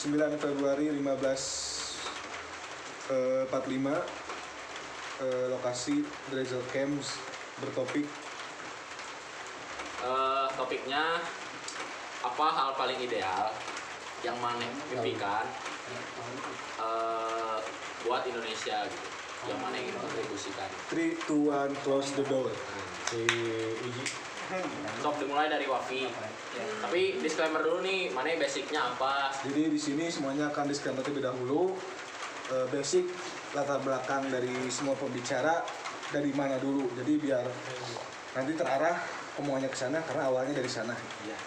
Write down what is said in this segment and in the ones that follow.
9 Februari 1545 eh, lokasi Drizzle Camps bertopik. Eh, topiknya apa hal paling ideal yang mana impikan eh, buat Indonesia gitu yang mana ingin kontribusikan? 3, 2, 1, close the door. Si Uji. Sok dimulai dari Wafi tapi disclaimer dulu nih mana basicnya apa Jadi di sini semuanya akan disclaimer terlebih dahulu Eh, basic latar belakang dari semua pembicara dari mana dulu. Jadi biar nanti terarah omongannya ke sana karena awalnya dari sana. Iya.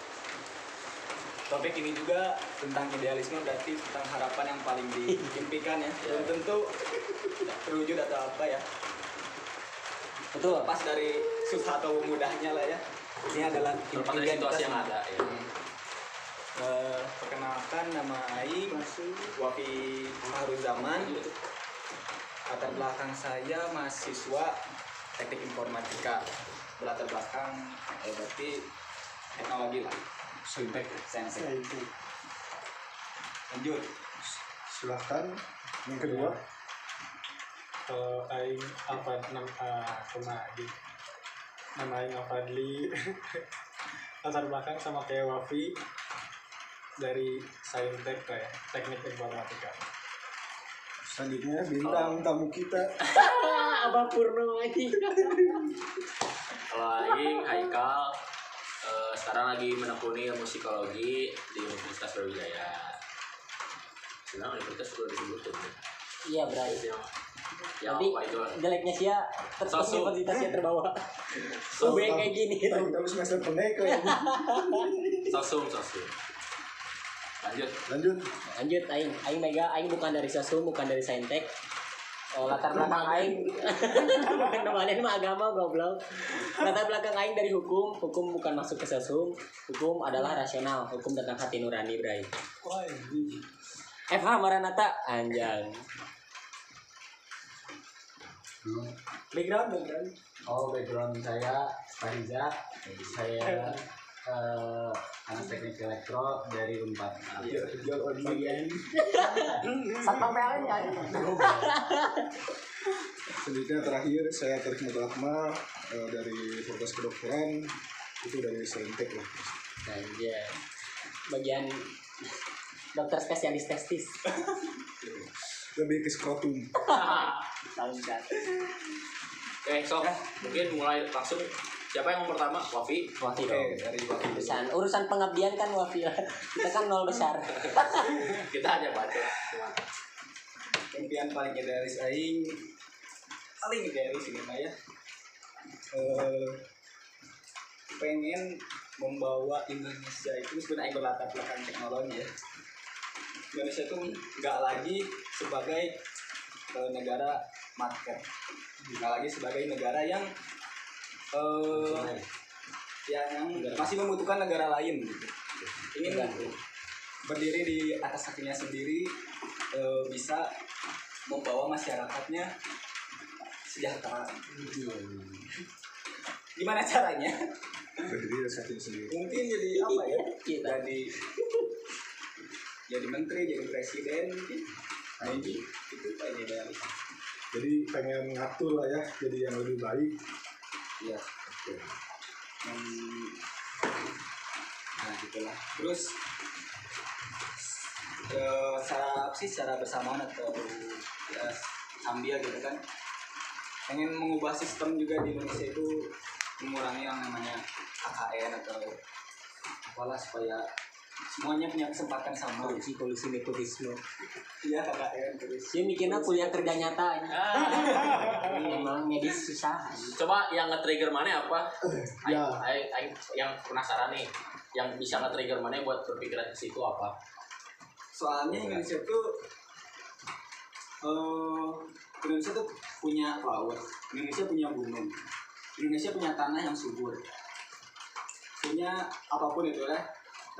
Topik ini juga tentang idealisme berarti tentang harapan yang paling diimpikan ya. Belum tentu terwujud atau apa ya. Betul. Pas dari susah atau mudahnya lah ya. Ini adalah terlepas dari situasi yang ada ya Eh, perkenalkan nama Aing Wafi Zaman. Latar belakang saya mahasiswa teknik informatika. Berlatar belakang eh, berarti teknologi lah. Saintek. sains lanjut. Silahkan yang kedua. Kalau Aing Alfad nam ah, cuma di nama Aing Alfadli latar belakang sama kayak Wafi dari Saintek kayak teknik informatika. Selanjutnya bintang tamu kita Abah Purno lagi. kalau Aing Haikal eh, sekarang lagi menekuni ilmu psikologi di Universitas Brawijaya sebenarnya universitas sudah disebutin ya. Iya, Bray. Ya itu jeleknya sih ya tetap Sosok. universitasnya terbawa. So- Gue kayak gini. tahu semester pendek ya. sosum sosum lanjut Lanjut. Lanjut aing, aing mega aing bukan dari Sosum, bukan dari Saintek. Eh, latar belakang aing kemarin mah agama goblok. Latar belakang aing dari hukum, hukum bukan masuk ke Sosum. Hukum adalah rasional, hukum tentang hati nurani, Bray. FH Maranata anjang. Background, background. Oh background saya Fariza saya eh, anak teknik elektro dari Unpad. Satpam PLN ya. Selanjutnya terakhir saya Tarik Mutul Akmal eh, dari Fakultas Kedokteran itu dari Saintek lah. Anjay. Bagian dokter spesialis testis. Lebih ke skrotum. Saundat. oke sok mungkin mulai langsung siapa yang mau pertama Wafi Wafi Oke, dong. dari Wafi. Urusan, urusan pengabdian kan Wafi lah. Kita kan nol besar. kita hanya baca impian paling idealis Aing paling idealis ini mah ya Eh, pengen membawa Indonesia itu sebenarnya berlatar belakang teknologi ya Indonesia itu nggak lagi sebagai eh, negara market. Nggak lagi sebagai negara yang eh ya, yang masih membutuhkan negara lain gitu. Ingin berdiri di atas kakinya sendiri eh, bisa membawa masyarakatnya sejahtera. Gimana caranya? Berdiri satu sendiri. mungkin jadi apa ya? Kita. jadi jadi menteri jadi presiden maybe itu pak idealis Jadi pengen ngatur lah ya, jadi yang lebih baik. iya Hmm, nah gitulah. Terus eh, secara apa sih secara bersamaan atau ya sambil gitu kan? Pengen mengubah sistem juga di Indonesia itu mengurangi yang namanya KKN atau apalah supaya semuanya punya kesempatan sama Polusi, polusi, nepotisme. iya KKN terus Dia mikirnya kuliah kerja nyata. ini. Memang medis susah. coba yang nge-trigger mana apa Ya. Aing- Aing yang penasaran nih yang bisa nge-trigger mana buat berpikiran ke situ apa soalnya Indonesia tuh eh Indonesia tuh punya laut Indonesia punya gunung Indonesia punya tanah yang subur punya apa pun itu ya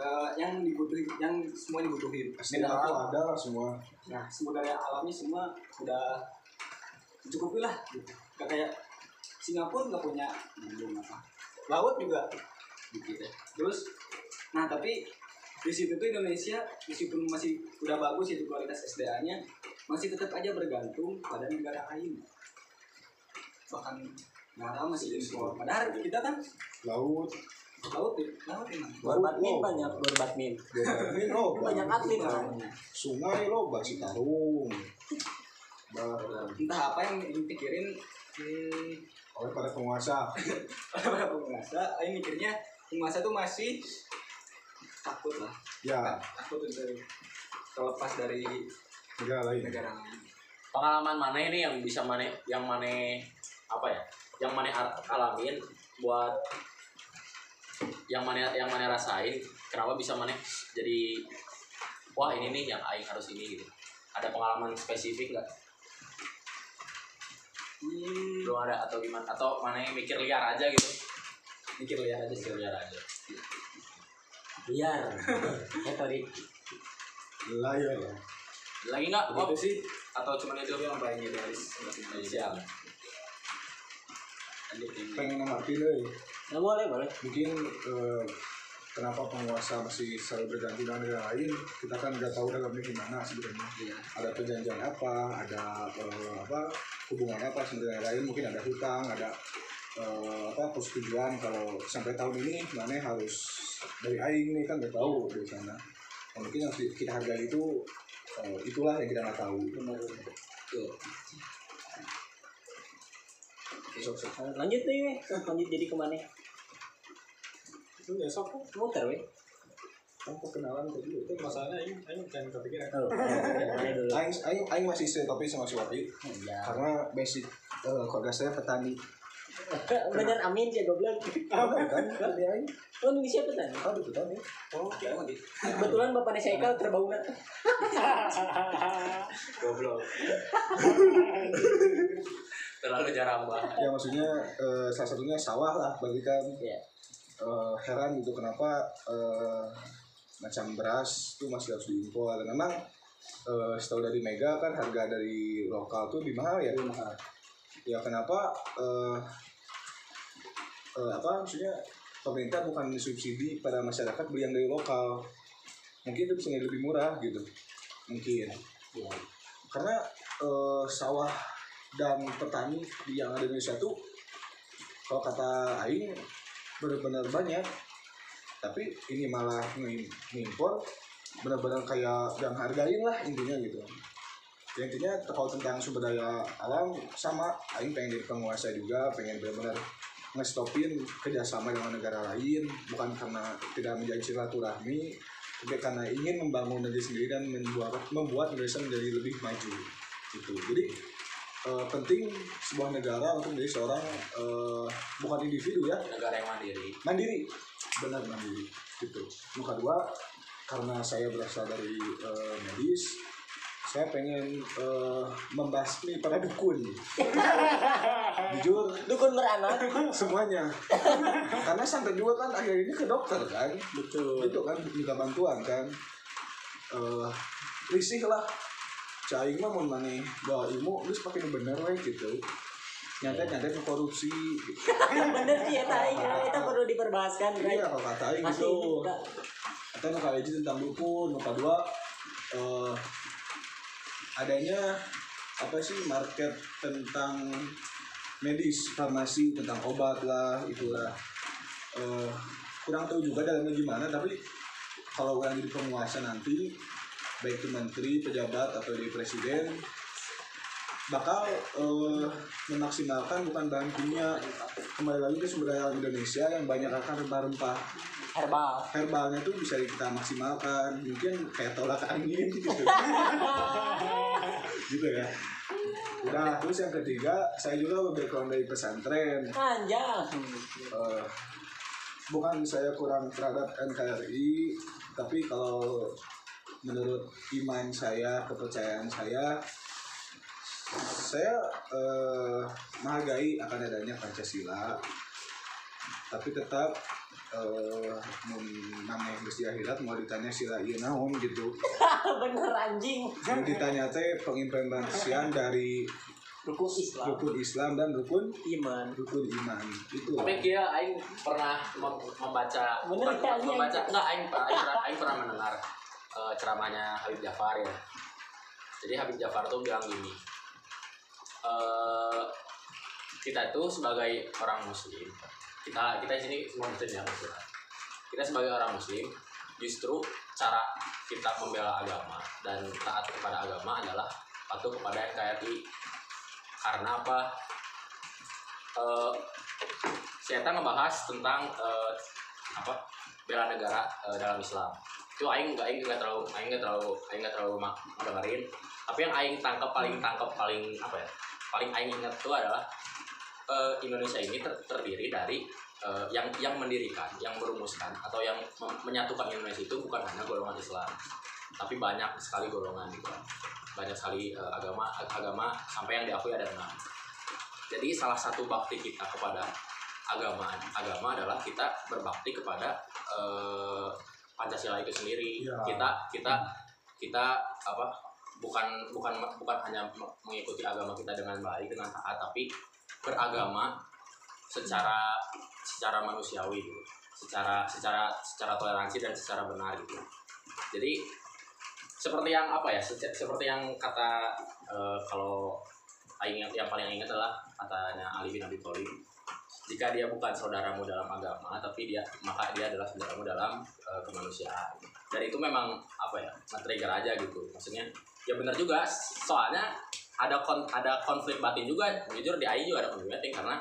eh, yang dibutuhin yang semua dibutuhin. Mineral ada lah semua. nah sumber daya alamnya semua udah mencukupi lah gitu. Gak kayak Singapura nggak punya gunung apa. Laut juga gitu terus nah tapi di situ tuh Indonesia meskipun masih udah bagus itu kualitas SDA-nya masih tetap aja bergantung pada negara lain. Bahkan negara masih impor padahal kita kan laut laut laut emang Gor badmin banyak gor badmin. lo Banyak atlet kan. sungai lo basi tarung. Entah apa yang dipikirin hmm, oleh para penguasa. Para penguasa. Aing mikirnya penguasa tuh masih takut lah. Ya. Takut untuk terlepas dari negara lain. negara lain. Pengalaman mana ini yang bisa mana yang mana apa ya? Yang mana al- alamin buat yang mana yang mana rasain kenapa bisa mana jadi wah ini nih yang aing harus ini gitu. Ada pengalaman spesifik nggak? Hmm, belum ada atau gimana? Atau mana yang mikir liar aja gitu? Mikir lihat aja sih. Mikir liar aja. Biar. Ya tadi. layar ya lagi nggak? Bob? sih. Atau cuma itu yang paling idealis buat Indonesia pengen ngerti deh Ya boleh boleh. mungkin eh, kenapa penguasa masih selalu berganti dengan negara lain kita kan nggak tahu dalamnya gimana sebenarnya Iya. ada perjanjian apa ada eh, apa hubungan apa negara lain mungkin ada hutang ada eh, apa persetujuan kalau sampai tahun ini mana harus dari aing nih kan nggak tahu dari sana Nah, mungkin yang kita hargai itu eh, itulah yang kita nggak tahu sok. Lanjut weh. lanjut jadi ke mana? Besok kok Muter weh. Kan perkenalan tadi itu masalahnya ini ini bukan kepikiran Oh, ke mana dulu? Aing, aing, aing masih stay tapi sama si Wapi Ya. karena basic eh, keluarga saya petani Bener amin sih goblok. kan dari aing Oh, Indonesia petani. ada petani oh ya gitu Kebetulan bapaknya Saikal terbau nggak? goblok terlalu jarang banget ya maksudnya eh, salah satunya sawah lah bagi kan Iya. Eh, heran gitu kenapa eh, macam beras tuh masih harus diimpor. Dan memang eh, setahu dari Mega kan harga dari lokal tuh lebih mahal ya? Ya kenapa eh, eh, apa maksudnya pemerintah bukan subsidi pada masyarakat beli yang dari lokal. Mungkin itu bisa jadi lebih murah gitu. Mungkin. Iya. karena eh, sawah dan petani di yang ada di Indonesia tuh kalau kata Aing benar-benar banyak. Tapi ini malah ngim- ngimpor benar-benar kayak yang hargain lah intinya gitu. Ya, intinya kalau tentang sumber daya alam sama. Aing pengen jadi penguasa juga pengen benar-benar ngestopin kerjasama dengan negara lain. Bukan karena tidak menjadi silaturahmi tapi karena ingin membangun negeri sendiri dan membuat membuat Indonesia menjadi lebih maju gitu. Jadi eh, penting sebuah negara untuk menjadi seorang eh, bukan individu ya. Negara yang mandiri. Mandiri. Benar mandiri. Gitu. Yang kedua karena saya berasal dari eh, medis saya pengen eh, membasmi para dukun. Jujur. Dukun beranak. semuanya. Karena sampai juga kan akhir ini ke dokter kan. Betul. itu kan minta bantuan kan. Eh risih lah Caing mah mau mana bawa ilmu terus pakai nu bener weh gitu nyata nyata nu korupsi gitu. Bener sih ya tadi. Kita perlu diperbahaskan. Iya kalau kata Aing Masih gitu atau nu kali tentang dukun nu kedua eh adanya apa sih market tentang medis farmasi tentang obat lah itulah eh kurang tahu juga dalamnya gimana tapi kalau orang jadi penguasa nanti baik itu menteri pejabat atau di presiden bakal eh, memaksimalkan bukan bahan kimia. Kembali lagi ke sumber daya alam Indonesia yang banyak akan rempah-rempah. Herbal. herbalnya tuh bisa kita maksimalkan. Mungkin kayak tolak angin gitu. Gitu ya. Udah terus yang ketiga saya juga background dari pesantren. Panjang. Eh, bukan saya kurang terhadap NKRI tapi kalau menurut iman saya kepercayaan saya saya eh, menghargai akan adanya Pancasila tapi tetap eh, namanya geus di akhirat mau ditanya sila ieu naon gitu. Bener anjing. Yang ditanya teh pengimplementasian dari rukun Islam. Rukun Islam dan rukun iman. rukun iman itu. Tapi kia aing pernah mem- membaca Bener, bukan iya, membaca iya. enggak aing pernah, aing pernah mendengar eh, ceramahnya Habib Jafar ya. Jadi Habib Jafar tuh bilang gini eh kita itu sebagai orang muslim kita kita di sini semua muslim ya kita sebagai orang muslim justru cara kita membela agama dan taat kepada agama adalah patuh kepada NKRI karena apa? Eh saya ngebahas tentang eh, apa? Bela negara eh, dalam Islam itu aing nggak aing nggak terlalu aing nggak terlalu aing nggak terlalu mak ngedengerin tapi yang aing tangkap paling tangkap paling apa ya? Paling aing ingat itu adalah eh, Indonesia ini ter- terdiri dari eh, yang yang mendirikan yang merumuskan atau yang menyatukan Indonesia itu bukan hanya golongan Islam tapi banyak sekali golongan gitu. Banyak sekali eh, agama agama sampai yang diakui ada enam. Jadi salah satu bakti kita kepada agama agama adalah kita berbakti kepada eh, Pancasila itu sendiri. Ya. Kita kita kita apa bukan bukan bukan hanya mengikuti agama kita dengan baik dengan taat tapi beragama secara secara manusiawi gitu. Secara secara secara toleransi dan secara benar gitu. Jadi seperti yang apa ya seperti yang kata eh, kalau aing yang, yang paling ingat adalah katanya Ali bin Abi Thalib jika dia bukan saudaramu dalam agama tapi dia maka dia adalah saudaramu dalam eh, kemanusiaan. Dan itu memang apa ya nge-trigger aja gitu. Maksudnya ya benar juga. Soalnya ada kon ada konflik batin juga. Jujur di Aing juga ada konflik batin karena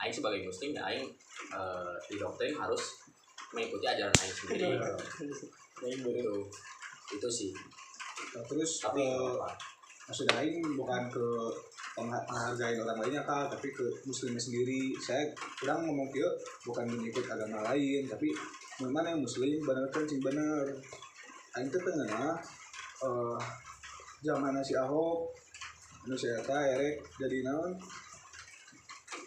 Aing sebagai muslim ya Aing eh, didoktrin harus mengikuti ajaran Aing sendiri. Itu itu sih. Nah, terus tapi apa-apa. maksud aing bukan ke menghargai orang lainnya kak tapi ke muslimnya sendiri. Saya kurang ngomong kia bukan mengikut agama lain tapi memang yang muslim benar kan sih benar. Aing tuh tengah eh zaman si ahok nu saya erek jadi naon?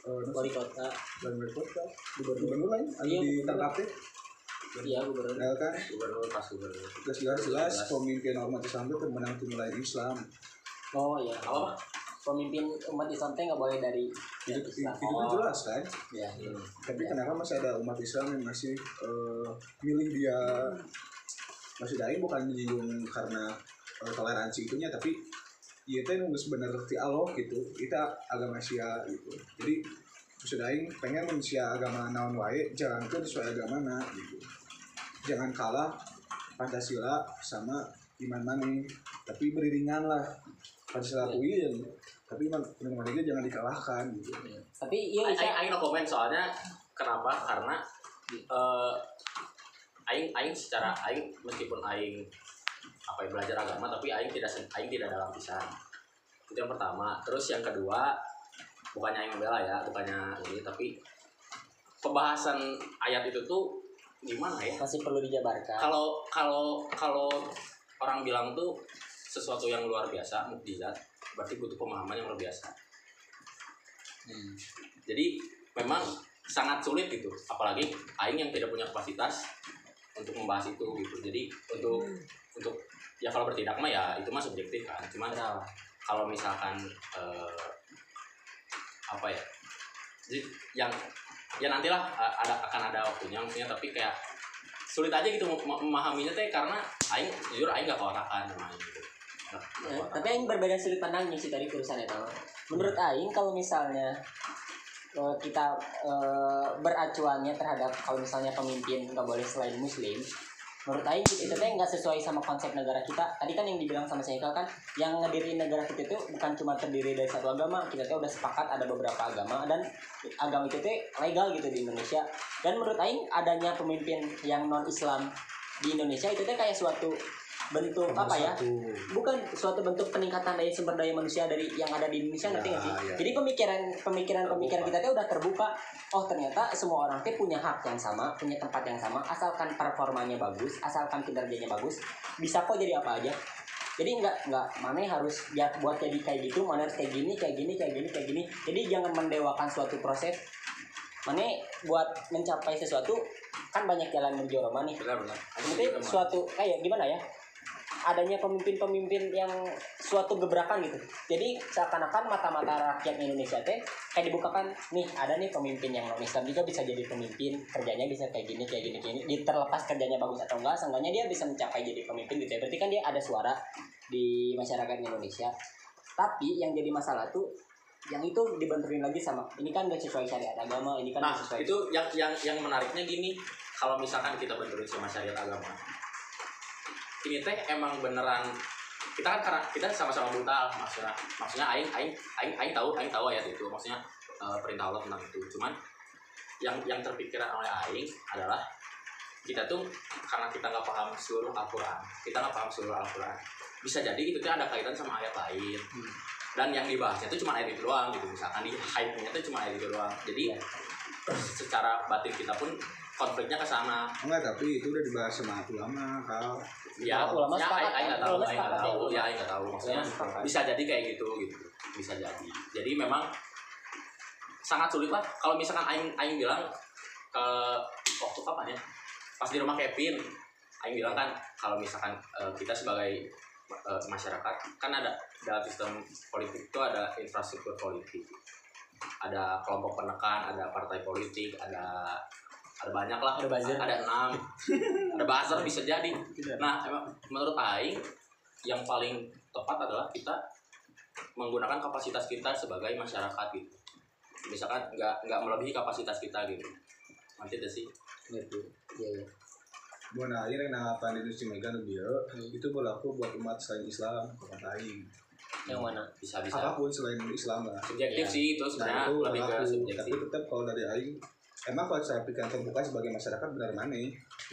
Eh wali kota. Dan kota gubernur lain anu Iya, ditangkap teh iya gubernur. Nah, kan? Gubernur pas gubernur. Jelas jelas. jelas pemimpin umat Islam itu menang nilai Islam. Oh ya apa pemimpin umat Islam teh nggak boleh dari itu, itu, Islam. itu kan jelas kan? Ya tapi kenapa masih ada umat Islam yang masih eh, milih dia? Masih daing bukan menyinggung karena eh, toleransi itunya tapi iya teh nunggu sebenarnya ti Allah gitu. Kita agama Sia gitu. Jadi masih daing pengen manusia agama naon wae jalankan sesuai agama na gitu. Jangan kalah Pancasila sama iman mani tapi beriringan lah. Pancasila kuwi yang tapi iman mani jangan dikalahkan gitu. Tapi iya Aing, bisa aing, aing no komen soalnya kenapa? Karena eh aing aing secara aing meskipun aing apa ya, belajar agama tapi aing tidak aing tidak dalam pisan itu yang pertama. Terus yang kedua bukannya aing membela ya bukannya ini tapi pembahasan ayat itu tuh gimana ya? Masih perlu dijabarkan. Kalau kalau kalau orang bilang tuh sesuatu yang luar biasa mukjizat berarti butuh pemahaman yang luar biasa. Jadi memang sangat sulit gitu. Apalagi aing yang tidak punya kapasitas untuk membahas itu gitu. Jadi untuk untuk ya kalau bertindak mah ya itu mah subjektif kan. Cuman Kenapa? kalau misalkan eh, apa ya jadi yang ya nantilah eh, ada akan ada waktunya maksudnya tapi kayak sulit aja gitu mem- memahaminya teh karena aing jujur aing gak keorakan sama aing gitu Ya, keorakan. tapi Aing berbeda sudut pandangnya sih tadi urusan itu. Menurut Aing kalau misalnya eh, kita eh, beracuannya terhadap kalau misalnya pemimpin nggak boleh selain Muslim, menurut Aing itu teh nggak sesuai sama konsep negara kita. Tadi kan yang dibilang sama Sengkel kan, yang ngediriin negara kita itu bukan cuma terdiri dari satu agama, kita teh udah sepakat ada beberapa agama dan agama itu teh legal gitu di Indonesia. Dan menurut Aing adanya pemimpin yang non Islam di Indonesia itu teh kayak suatu bentuk apa ya? Satu. bukan suatu bentuk peningkatan daya sumber daya manusia dari yang ada di Indonesia ngerti nggak sih? Ya, ya. Jadi pemikiran pemikiran pemikiran kita tuh udah terbuka. Oh ternyata semua orang tuh punya hak yang sama, punya tempat yang sama, asalkan performanya bagus, asalkan kinerjanya bagus, bisa kok jadi apa aja. Jadi nggak nggak mana harus ya buat jadi kayak gitu, mana harus kayak gini, kayak gini, kayak gini, kayak gini. Jadi jangan mendewakan suatu proses. Mana buat mencapai sesuatu kan banyak jalan menuju nih. benar benar Nanti sama- suatu kayak gimana ya? Adanya pemimpin-pemimpin yang suatu gebrakan gitu. Jadi seakan-akan mata-mata rakyat Indonesia teh kayak dibukakan nih ada nih pemimpin yang non Islam juga bisa jadi pemimpin? Kerjanya bisa kayak gini kayak gini kayak gini. Terlepas kerjanya bagus atau enggak seenggaknya dia bisa mencapai jadi pemimpin gitu ya. Berarti kan dia ada suara di masyarakat Indonesia. Tapi yang jadi masalah tuh yang itu dibenturin lagi sama ini kan gak sesuai syariat agama ini kan Nah, sesuai itu yang yang yang menariknya gini, kalau misalkan kita benturin sama syariat agama. Ini teh emang beneran kita kan karena kita sama-sama brutal maksudnya maksudnya aing aing aing aing tahu aing tahu ayat itu maksudnya eh, perintah Allah tentang itu. Cuman yang yang terpikiran oleh aing adalah kita tuh karena kita nggak paham seluruh Al-Quran kita nggak paham seluruh Al-Quran bisa jadi itu tuh ada kaitan sama ayat lain. Dan yang dibahasnya itu cuma ayat itu doang gitu misalkan di hype-nya itu cuma ayat itu doang. Jadi secara batin kita pun konfliknya ke sana. Enggak tapi itu udah dibahas sama ulama kal ya ulama ya sepakat, aing tahu aing nggak sepakat, tahu. Ya. aing nggak tahu. Maksudnya bisa jadi kayak gitu gitu. Bisa jadi. Jadi memang sangat sulit lah. Kalau misalkan aing aing bilang ke waktu kapan ya? Pas di rumah Kevin aing bilang kan kalau misalkan eh, kita sebagai eh, masyarakat kan ada dalam sistem politik. Itu ada infrastruktur politik. Ada kelompok penekan ada partai politik ada ada banyak lah. Ada buzzer. ada enam. Ada buzzer bisa jadi. Nah emang menurut Aing yang paling tepat adalah kita menggunakan kapasitas kita sebagai masyarakat gitu. Misalkan nggak nggak melebihi kapasitas kita gitu. Nanti itu sih. Gitu iya. Iya buat akhirnya nanggapan industri mega nu dia itu berlaku buat umat selain Islam kata aing. Yang mana? Bisa bisa apa pun selain Islam lah. Subjektif Ya. sih itu nah sebenarnya itu lebih ke subjektif. Tapi tetap kalau dari aing emang kalau saya pikirkan terbuka sebagai masyarakat benar mana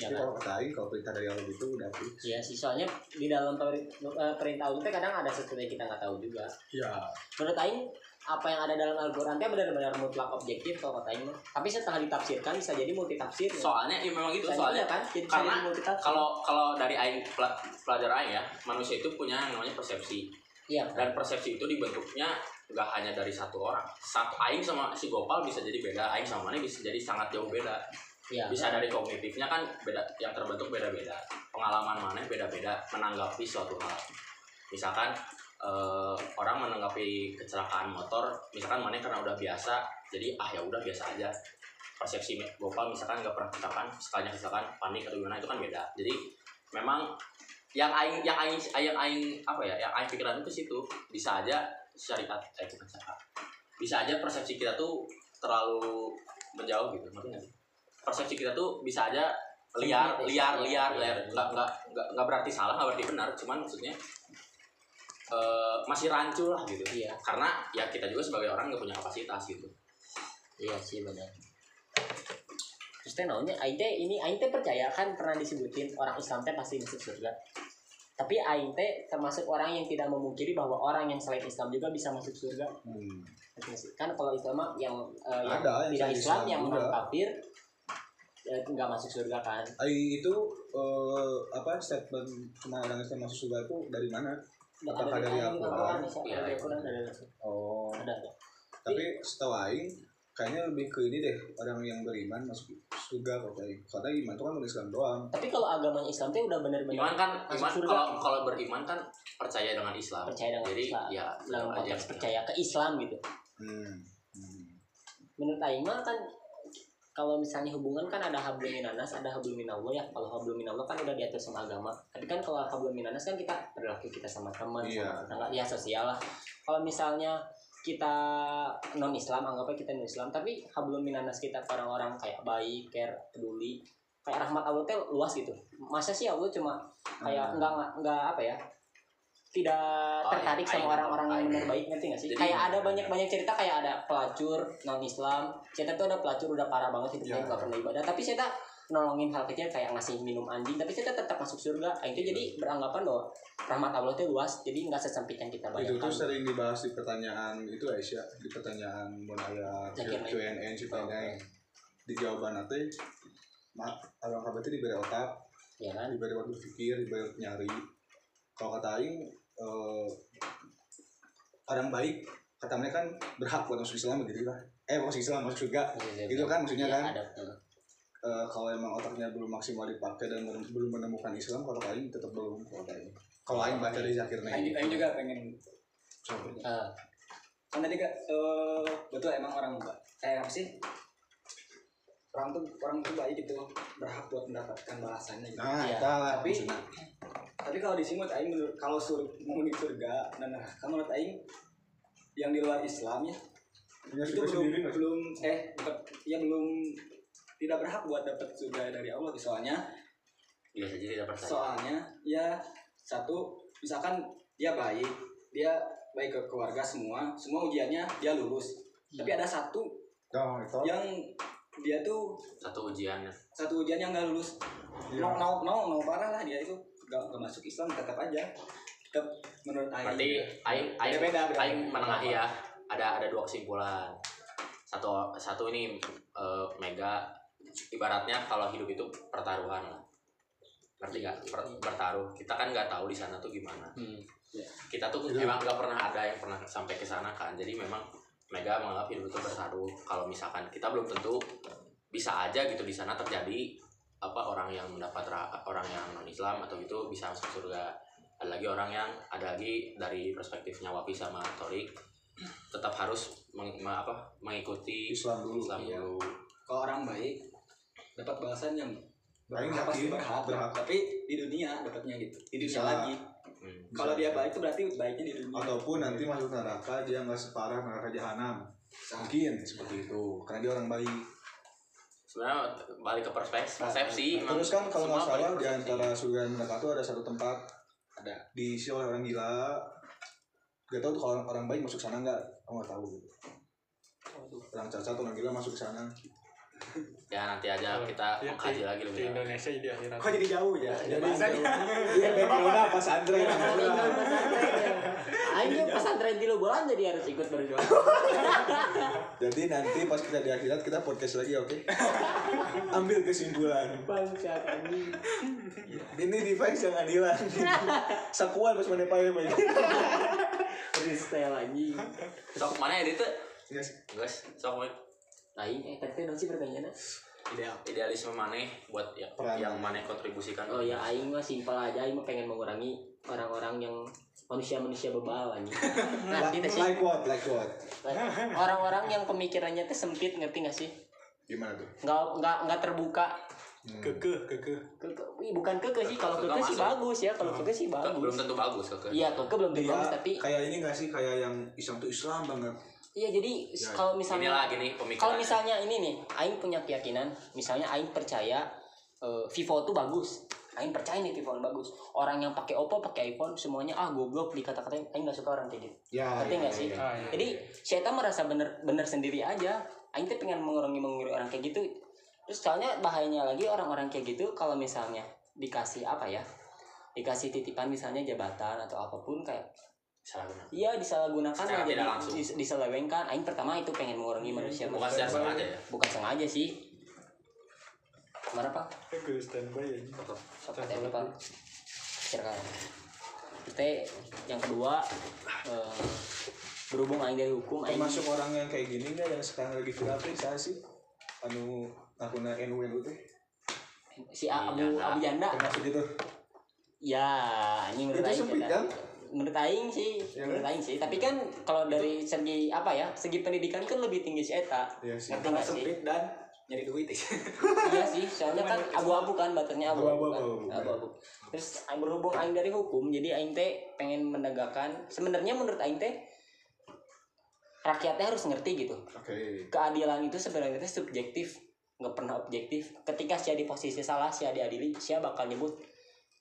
ya tapi kan kalau kata kalau perintah dari Allah itu udah fix Iya sih soalnya di dalam eh, perintah Allah teh kadang ada sesuatu yang kita nggak tahu juga. ya Menurut Aing apa yang ada dalam Al-Quran teh benar-benar mutlak objektif kalau kata Aing. Tapi setelah ditafsirkan bisa jadi multi tafsir. ya. soalnya ya memang gitu soalnya juga kan jadi karena jadi multi tafsir. kalau kalau dari aing pela- pelajar aing ya manusia itu punya yang namanya persepsi iya dan persepsi itu dibentuknya nggak hanya dari satu orang. Satu aing sama si Gopal bisa jadi beda aing sama mana bisa jadi sangat jauh beda. Iya. Bisa dari kognitifnya kan beda yang terbentuk beda-beda. Pengalaman mana beda-beda menanggapi suatu hal. Misalkan eh, orang menanggapi kecelakaan motor misalkan mana karena udah biasa jadi ah ya udah biasa aja. Persepsi Gopal misalkan nggak pernah kecelakaan sekalinya kecelakaan panik atau gimana itu kan beda. Jadi memang yang aing yang aing yang aing apa ya yang aing pikiran itu situ. Bisa aja syariat eh bukan syariat. Bisa aja persepsi kita tuh terlalu menjauh gitu ngerti nggak persepsi kita tuh bisa aja liar liar liar liar. Nggak nggak nggak nggak berarti salah nggak berarti benar. Cuman maksudnya eh, masih rancu lah gitu. Iya. Karena ya kita juga sebagai orang nggak punya kapasitas gitu. Iya sih benar. Terus teh naonnya Aing teh ini Aing teh percaya kan pernah disebutin orang Islam teh pasti masuk surga. Tapi Aing teh termasuk orang yang tidak memungkiri bahwa orang yang selain Islam juga bisa masuk surga. hmm. Kan kalau Islam yang eh, yang Ada, yang tidak Islam Islam yang orang kafir ya, nggak masuk surga kan Aing itu eh, apa statement orang Islam masuk surga itu dari mana Apakah dari Al-Quran, ada Al-Quran. oh ada. tapi setahu Aing kayaknya lebih ke ini deh orang yang beriman masuk surga kata Aing karena iman itu kan bukan Islam doang tapi kalau agamanya Islam teh udah benar-benar iman kan masuk iman surga. kalau kalau beriman kan percaya dengan Islam percaya dengan jadi Islam ya dalam aja konteks percaya ke Islam gitu hmm. Hmm. menurut Aing mah kan kalau misalnya hubungan kan ada hablum minanas ada hablum minallah ya kalau hablum minallah kan udah diatur sama agama tapi kan kalau hablum minanas kan kita berlaku kita sama teman Iya. sama tetangga ya sosial lah kalau misalnya kita non Islam anggapnya kita non Islam tapi hablum minanas kita ke orang-orang kayak baik care peduli kayak rahmat Allah teh luas gitu masa sih Allah cuma kayak Hmm. enggak enggak, enggak apa ya tidak Oh, tertarik iya, sama orang-orang yang benar baik ngerti gak sih? Jadi- kayak ada banyak-banyak cerita kayak ada pelacur non Islam, cerita tuh ada pelacur udah parah banget hidupnya Iya. nggak pernah ibadah, tapi cerita nolongin hal kecil kayak ngasih minum anjing, tapi cerita tetap masuk surga. Nah, itu jadi beranggapan bahwa rahmat Allah itu luas, jadi nggak sesempit yang kita itu bayangkan. tuh sering dibahas di pertanyaan itu Aisyah di pertanyaan Naik. QNN Cipayung di jawaban nanti mak orang kabar itu diberi otak Ya kan? diberi waktu pikir diberi waktu nyari kalau kata Aing eh, orang baik kata mereka kan berhak buat masuk Islam begitu lah eh masuk Islam masuk surga itu kan maksudnya Ya, kan ada. Eh, Eh, kalau emang otaknya belum maksimal dipakai dan belum belum menemukan Islam kalau Aing tetap belum kalau Aing. Kalau aing baca dari Zakir Naik Aing juga pengen Eh, kan tadi kak eh, betul emang orang ba- kayak apa sih? Orang tuh orang tuh baik gitu berhak buat mendapatkan balasannya gitu. nah lah tapi- maksudnya. tapi kalau di sini Aing menurut kalau sur mau di surga dan neraka menurut Aing yang di luar Islam ya punya itu belum sendiri belum eh bukan, ya belum tidak berhak buat dapat surga dari Allah soalnya Bisa saja tidak percaya. soalnya ya satu misalkan dia baik dia baik ke keluarga semua semua ujiannya dia lulus tapi ada satu Oh, itu. yang dia tuh Satu ujian. satu ujian yang nggak lulus Iya. no no no no parah lah dia itu nggak nggak masuk Islam tetap aja tetap menurut Aing Berarti aing aing beda. aing menengahi ya. Ada ada dua kesimpulan. Satu satu ini eh, mega ibaratnya kalau hidup itu pertaruhan lah. Ngerti nggak? Per- bertaruh. Kita kan nggak tahu di sana tuh gimana. hmm. Kita tuh Iya. emang nggak pernah ada yang pernah sampai ke sana kan. Jadi memang mega menganggap hidup itu bertaruh. Kalau misalkan kita belum tentu bisa aja gitu di sana terjadi apa orang yang mendapat ra- orang yang non Islam atau gitu bisa masuk surga ada lagi orang yang ada lagi dari perspektifnya Wapi sama Torik tetap harus meng- apa mengikuti Islam dulu Islam Iya. dulu kalau orang baik dapat balasan yang Aing pasti yakin berhak, berhak. tapi di dunia dapatnya gitu di dunia Bisa. lagi. Hmm. kalau dia baik itu berarti baiknya di dunia. Ataupun nanti masuk neraka dia nggak separah neraka jahanam. Mungkin seperti itu. Karena dia orang baik. Sebenarnya balik ke perspektif persepsi emang terus kan kalau nggak salah di antara surga dan neraka itu ada satu tempat ada. diisi oleh orang gila. Gak tahu tuh kalau orang, orang baik masuk sana nggak? Aku nggak tahu. Gitu orang cacat orang gila masuk ke sana ya nanti aja Kalau kita di- mengkaji lagi di lebih dalam. Indonesia di akhirat. Kok jadi jauh ya? Jadi Bahasanya. dia. Backgroundnya pas Andre Aing juga pesantren di Lubulan jadi harus ikut berdoa. jadi nanti pas kita di akhirat kita podcast lagi oke? Ambil kesimpulan. Bangsat anjing. ini device yang adilan. Sakuan pas mana pakai pakai Freestyle anjing. sok mana ya itu yes. guys sok Aing eh tadi teh sih pertanyaannya. ideal idealisme mana buat ya, Peran. yang mana kontribusikan Oh ya aing mah simpel aja aing mah pengen mengurangi orang-orang yang manusia-manusia bebal anjing. Nah, like, sih. like what like what Orang-orang yang pemikirannya teh sempit ngerti gak sih? gimana tuh Nggak nggak nggak terbuka. Hmm. kekeh kekeh Keke, Wih, bukan keke sih kalau Keke keke sih bagus ya kalau keke sih Kan belum bagus. tentu bagus keke Iya keke belum tentu bagus tapi kayak ini gak sih kayak yang Islam tuh Islam banget iya jadi Ya, kalau misalnya inilah gini pemikiran. kalau misalnya ini nih aing punya keyakinan misalnya aing percaya eh, Vivo tuh bagus. Aing percaya nih Vivo bagus. Orang yang pakai Oppo pakai iPhone semuanya ah goblok dikata-katain aing nggak suka orang kayak gitu. Ya ngerti nggak sih? Ah, iya. jadi saya merasa bener bener sendiri aja. Aing tuh pengen mengurangi mengurangi orang kayak gitu. Terus soalnya bahayanya lagi orang-orang kayak gitu kalau misalnya dikasih apa ya dikasih titipan misalnya jabatan atau apa pun kayak salah guna iya disalahgunakan. Secara tidak langsung. dis- diselewengkan aing pertama itu pengen mengurangi manusia bukan secara sengaja ya. Bukan sengaja sih. Ke mana pak? Kekeh standby ya. Sobat ya pak. Silakan teh yang kedua eh, berhubung aing dari hukum aing termasuk orang yang kayak gini nggak yang sekarang lagi viral teh saya sih anu NU NU teh si Abu Janda. Abu Janda. Termasuk itu. Ya ini menurut itu sempit kita- kan menurut aing sih Ya menurut aing sih. Tapi kan kalau dari segi apa ya segi pendidikan kan lebih tinggi si eta. Iya sih. Nggak sih? Sempit dan nyari duit. Iya sih soalnya kan abu-abu kan baternya abu-abu kan. Abu-abu, terus aing berhubung aing dari hukum jadi aing teh pengen menegakkan sebenarnya menurut aing teh rakyatnya harus ngerti gitu. Oke. Keadilan itu sebenarnya teh subjektif nggak pernah objektif. Ketika sia di posisi salah sia diadili sia bakal nyebut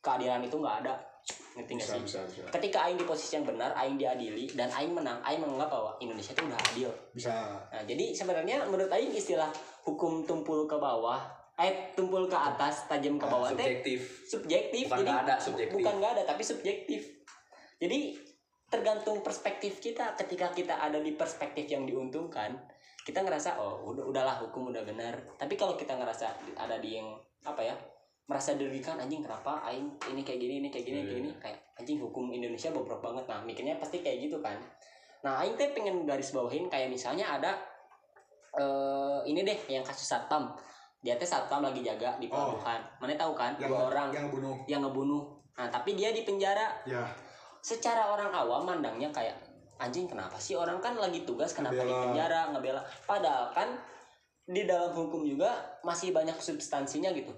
keadilan itu nggak ada ngerti nggak bisa sih bisa bisa ketika aing di posisi yang benar aing diadili dan aing menang aing menganggap bahwa Indonesia itu udah adil bisa Nah, jadi sebenarnya menurut Aing istilah hukum tumpul ke bawah, eh tumpul ke atas, tajam ke bawah teh subjektif subjektif. Bukan jadi nggak ada, subjektif. bukan nggak ada tapi subjektif. Jadi tergantung perspektif kita. Ketika kita ada di perspektif yang diuntungkan, kita ngerasa oh udah udahlah hukum udah benar. Tapi kalau kita ngerasa ada di yang apa ya merasa dirugikan anjing kenapa? Aing ini kayak gini ini kayak gini kayak gini. kayak anjing hukum Indonesia bobrok banget. Nah mikirnya pasti kayak gitu kan. Nah aing teh pengen garis bawahin kayak misalnya ada eh ini deh yang kasus satpam. Dia teh satpam lagi jaga di Oh. pelabuhan. Mana tahu kan? Yang dua orang yang bunuh yang ngebunuh. Nah tapi dia di penjara. Ya. Secara orang awam mandangnya kayak anjing kenapa sih orang kan lagi tugas kenapa di penjara ngebela? Padahal kan di dalam hukum juga masih banyak substansinya gitu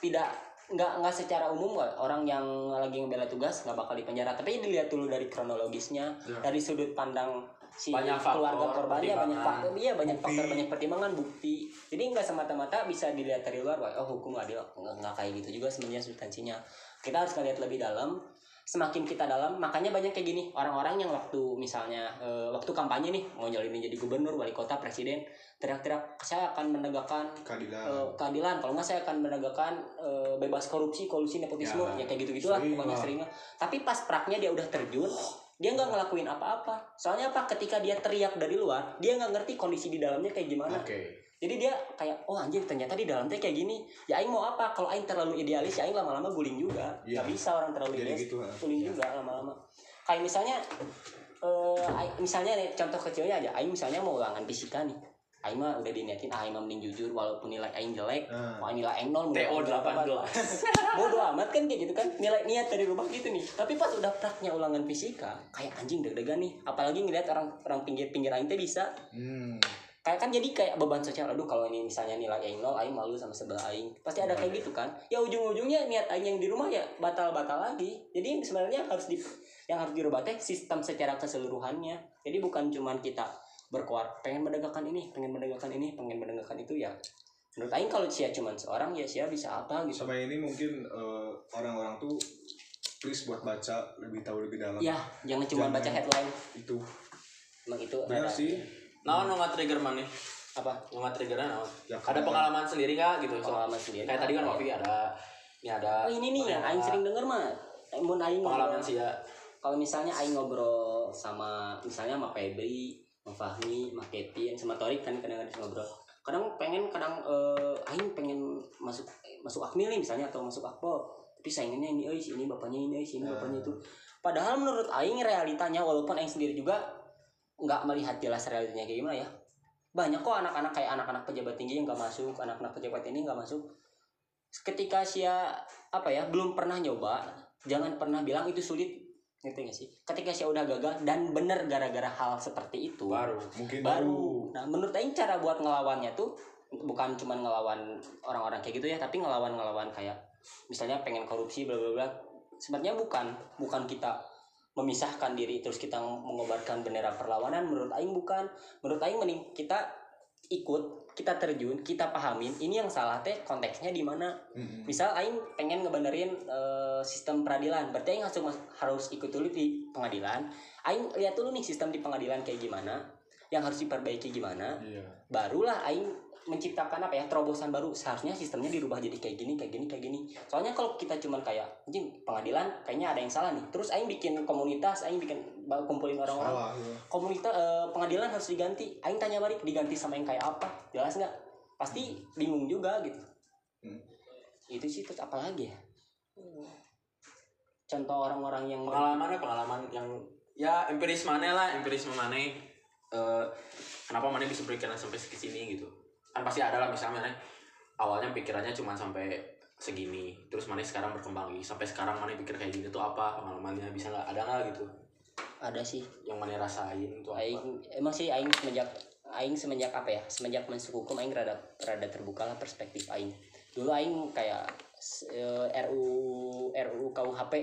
tidak nggak nggak secara umum orang yang lagi ngebela tugas nggak bakal di penjara tapi dilihat dulu dari kronologisnya Ya. dari sudut pandang si Banyak faktor, keluarga korbannya banyak faktor iya banyak Bukti. faktor banyak pertimbangan bukti jadi nggak semata-mata bisa dilihat dari luar wah oh hukum adil nggak kayak gitu juga sebenarnya substansinya kita harus ngeliat lebih dalam semakin kita dalam makanya banyak kayak gini. Orang-orang yang waktu misalnya eh, waktu kampanye nih mau nyalonin jadi gubernur wali kota presiden teriak-teriak saya akan menegakkan keadilan. eh, keadilan. Kalau nggak saya akan menegakkan eh, bebas korupsi kolusi nepotisme. Ya, ya, kayak gitu gitulah pokoknya sering tapi pas praknya dia udah terjun dia nggak ngelakuin apa-apa. Soalnya apa? Ketika dia teriak dari luar dia nggak ngerti kondisi di dalamnya kayak gimana. Oke. Jadi dia kayak oh anjir ternyata di dalam teh kayak gini. Ya aing mau apa? Kalau aing terlalu idealis ya aing lama-lama guling juga. Nggak bisa orang terlalu jadi idealis gitu guling juga lama-lama. Kayak misalnya eh aing- misalnya nih contoh kecilnya aja. Aing misalnya mau ulangan fisika nih aing mah udah diniatin ah aing mah mending jujur walaupun nilai aing jelek. Wah nilai aing nol TO nilai aing berapa, 18. bodo amat kan kayak gitu kan nilai niat dari rumah gitu nih. Tapi pas udah praknya ulangan fisika kayak anjing deg-degan nih. Apalagi ngeliat orang orang pinggir-pinggir aing teh bisa. Hmm. kayak kan jadi kayak beban sosial aduh kalau ini misalnya nilai aing nol aing malu sama sebelah aing. Pasti ada kayak gitu kan. Ya ujung-ujungnya niat aing yang di rumah ya batal-batal lagi. Jadi sebenarnya harus di yang harus dirubah teh sistem secara keseluruhannya. Jadi bukan cuman kita berkuar pengen mendegakkan ini pengen mendegakkan ini pengen mendegakkan itu ya menurut aing kalau sia cuman seorang ya sia bisa apa gitu sama ini mungkin eh, orang-orang tuh please buat baca lebih tahu lebih dalam ya jangan cuma Jangan. baca headline itu emang itu benar ada- sih Nah, no nggak trigger mana? apa nggak triggernya naon? Ya, Ada pengalaman sendiri nggak gitu? So, pengalaman sendiri kayak tadi kan ya? Wafi ada, ini ada. oh ini nih yang aing sering denger mah mun aing pengalaman sih ya. kalau misalnya Aing ngobrol sama misalnya sama Febri, Fahmi, sama Kevin, sama Torik kan kadang-kadang ngobrol. Kadang pengen kadang eh, Aing pengen masuk masuk Akmil misalnya atau masuk Akpol. Tapi saingannya ini si ini bapaknya ini ini bapaknya itu. Padahal menurut Aing realitanya walaupun Aing sendiri juga nggak melihat jelas realitanya kayak gimana ya. Banyak kok anak-anak kayak anak-anak pejabat tinggi yang nggak masuk, anak-anak pejabat ini nggak masuk. Ketika sia apa ya belum pernah nyoba, jangan pernah bilang itu sulit ngerti gak sih? Ketika saya udah gagal dan bener gara-gara hal seperti itu Baru. mungkin baru. nah menurut Aing cara buat ngelawannya tuh bukan cuma ngelawan orang-orang kayak gitu ya tapi ngelawan ngelawan kayak misalnya pengen korupsi bla bla bla. Sebenarnya bukan bukan kita memisahkan diri terus kita mengobarkan bendera perlawanan menurut Aing bukan. Menurut Aing mending kita ikut kita terjun kita pahamin ini yang salah teh konteksnya di mana. Mm-mm. misal aing pengen ngebenerin eh, sistem peradilan berarti aing harus harus ikut dulu di pengadilan. Aing lihat dulu nih sistem di pengadilan kayak gimana yang harus diperbaiki gimana. Iya. Barulah aing menciptakan apa ya terobosan baru seharusnya sistemnya dirubah jadi kayak gini kayak gini kayak gini soalnya kalau kita cuman kayak anjing pengadilan kayaknya ada yang salah nih terus aing bikin komunitas aing bikin kumpulin orang-orang salah ya. komunitas eh, pengadilan harus diganti aing tanya balik diganti sama yang kayak apa jelas nggak pasti bingung juga gitu Hmm. itu sih terus apa lagi ya contoh orang-orang yang Pengalaman pengalaman yang ya empiris mana lah, empiris mana. eh kenapa mana bisa berpikiran sampai ke sini gitu? Kan pasti ada lah misalnya mana awalnya pikirannya cuma sampai segini, terus mana sekarang berkembang lagi? Sampai sekarang mana pikir kayak gini tuh apa? Pengalamannya bisa nggak? Ada nggak gitu? ada sih. Yang mana rasain tuh apa? aing emang sih aing semenjak aing semenjak apa ya? Semenjak masuk hukum aing rada rada terbuka lah perspektif aing. Dulu aing kayak eh, RU RUU KUHP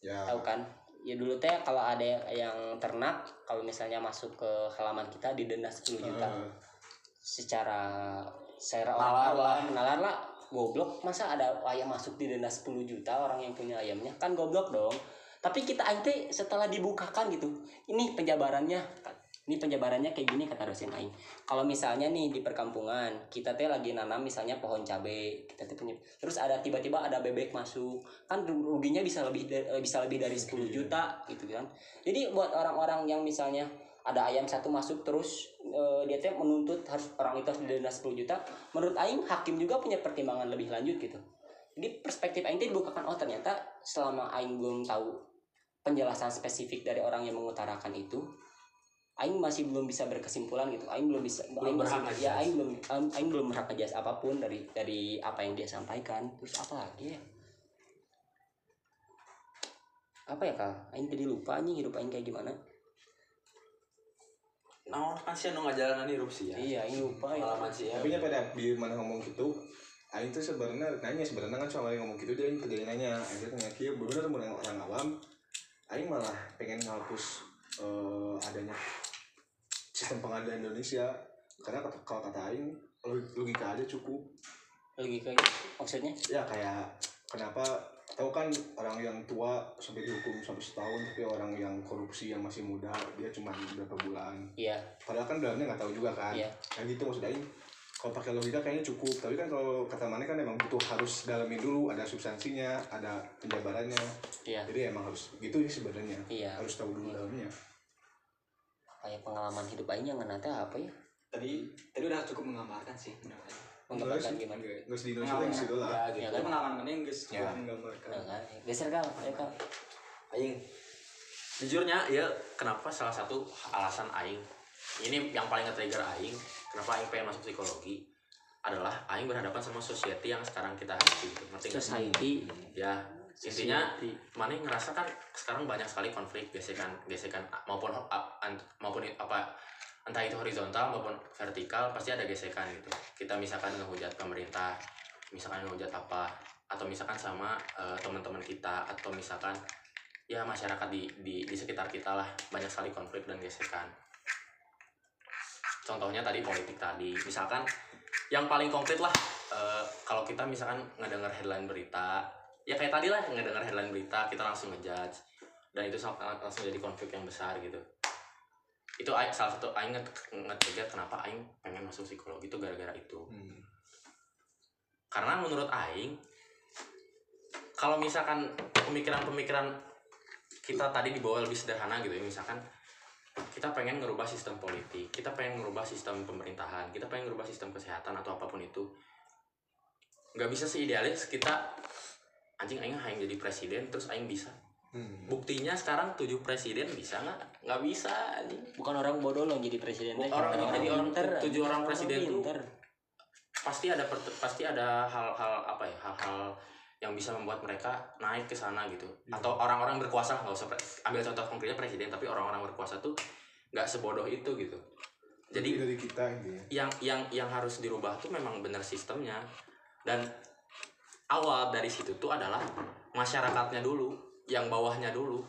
ya. Tahu kan? Ya dulu teh kalau ada yang ternak kalau misalnya masuk ke halaman kita didenda 10 juta. Heeh. Secara secara Nalar lah. nalar lah. Goblok. Masa ada ayam masuk didenda 10 juta orang yang punya ayamnya? Kan goblok dong. Tapi kita teh setelah dibukakan gitu ini penjabarannya ini penjabarannya kayak gini kata dosen aing. Kalau misalnya nih di perkampungan kita teh lagi nanam misalnya pohon cabe kita teh punya terus ada tiba-tiba ada bebek masuk. Kan ruginya bisa lebih eh, bisa lebih dari 10 juta gitu kan. Jadi buat orang-orang yang misalnya ada ayam satu masuk terus eh, dia teh menuntut harus orang itu harus didenda 10 juta. Menurut aing hakim juga punya pertimbangan lebih lanjut gitu. Jadi perspektif aing teh dibukakan oh ternyata selama aing belum tahu penjelasan spesifik dari orang yang mengutarakan itu aing masih belum bisa berkesimpulan gitu. Aing belum bisa Belum aing masih- berhak ya aing belum aing, belum berhak apa pun dari dari apa yang dia sampaikan. Terus apa lagi ya? Apa ya kak? Aing tadi lupa anjing hidup aing kayak gimana Nah, kan sih nu ngajalanan hirup sih ya. iya aing lupa ya. Pengalaman sih ya. tapi nya pada di mana ngomong gitu Aing tuh sebenarnya nanya sebenarnya kan soal yang ngomong gitu dia yang kerjain nanya. Aing tanya kia bener bener orang awam. Aing malah pengen ngapus eh, adanya sistem pengadilan Indonesia. Karena kata, kalau kata Aing log- logika aja cukup. Lagi kayak maksudnya? Ya kayak kenapa tahu kan orang yang tua sampai dihukum sampai setahun tapi orang yang korupsi yang masih muda dia cuma berapa bulan. Iya. Padahal kan dalamnya nggak tahu juga kan. Iya. kayak gitu maksud Aing kalau pakai logika kayaknya cukup. Tapi kan kalau kata mana kan emang butuh harus dalamin dulu ada substansinya ada penjabarannya. Iya. Jadi emang harus gitu sih sebenarnya. Iya. Harus tahu dulu dalamnya. Kayak pengalaman hidup aing yang nanti apa ya? Tadi tadi udah cukup menggambarkan sih menurut saya menggambarkan gimana? nggak sedih Indonesia yang situ lah. Ya Ya gitu kan? pengalaman yang Ya. menggambarkan kan? Geser kal ayo kal Aing. Jujurnya ya kenapa salah satu alasan aing ini yang paling nge-trigger aing kenapa aing pengen masuk psikologi adalah aing berhadapan sama society yang sekarang kita hadapi gitu. Ngerti nggak society. Ya intinya mana yang ngerasa kan sekarang banyak sekali konflik gesekan gesekan maupun maupun apa entah itu horizontal maupun vertikal pasti ada gesekan gitu. Kita misalkan ngehujat pemerintah misalkan ngehujat apa atau misalkan sama eh, teman-teman kita atau misalkan ya masyarakat di, di di sekitar kita lah. Banyak sekali konflik dan gesekan. Contohnya tadi politik tadi. Misalkan yang paling konkret lah eh, kalau kita misalkan ngedenger headline berita ya kayak tadi lah ngedenger headline berita kita langsung ngejudge. Dan itu langsung jadi konflik yang besar gitu itu aing- salah satu aing nge nge-trigger kenapa aing pengen masuk psikologi itu gara-gara itu Hmm. karena menurut aing kalau misalkan pemikiran-pemikiran kita tadi dibawa lebih sederhana gitu ya misalkan kita pengen ngerubah sistem politik kita pengen ngerubah sistem pemerintahan kita pengen ngerubah sistem kesehatan atau apa pun itu nggak bisa seidealis kita anjing aing hayang jadi presiden terus aing bisa Hmm. buktinya sekarang tujuh presiden bisa nggak? Nggak bisa anjing. Bukan orang bodoh loh jadi presiden teh. Orang- jadi orang- pinter, tujuh orang presiden pinter. pasti ada per- pasti ada hal-hal apa ya hal-hal yang bisa membuat mereka naik ke sana gitu. Atau orang-orang berkuasa nggak usah pre- ambil contoh konkretnya presiden tapi orang-orang berkuasa tuh nggak sebodoh itu gitu. Jadi jadi dari kita ini ya. yang yang yang harus dirubah tuh memang benar sistemnya. Dan awal dari situ tuh adalah masyarakatnya dulu yang bawahnya dulu.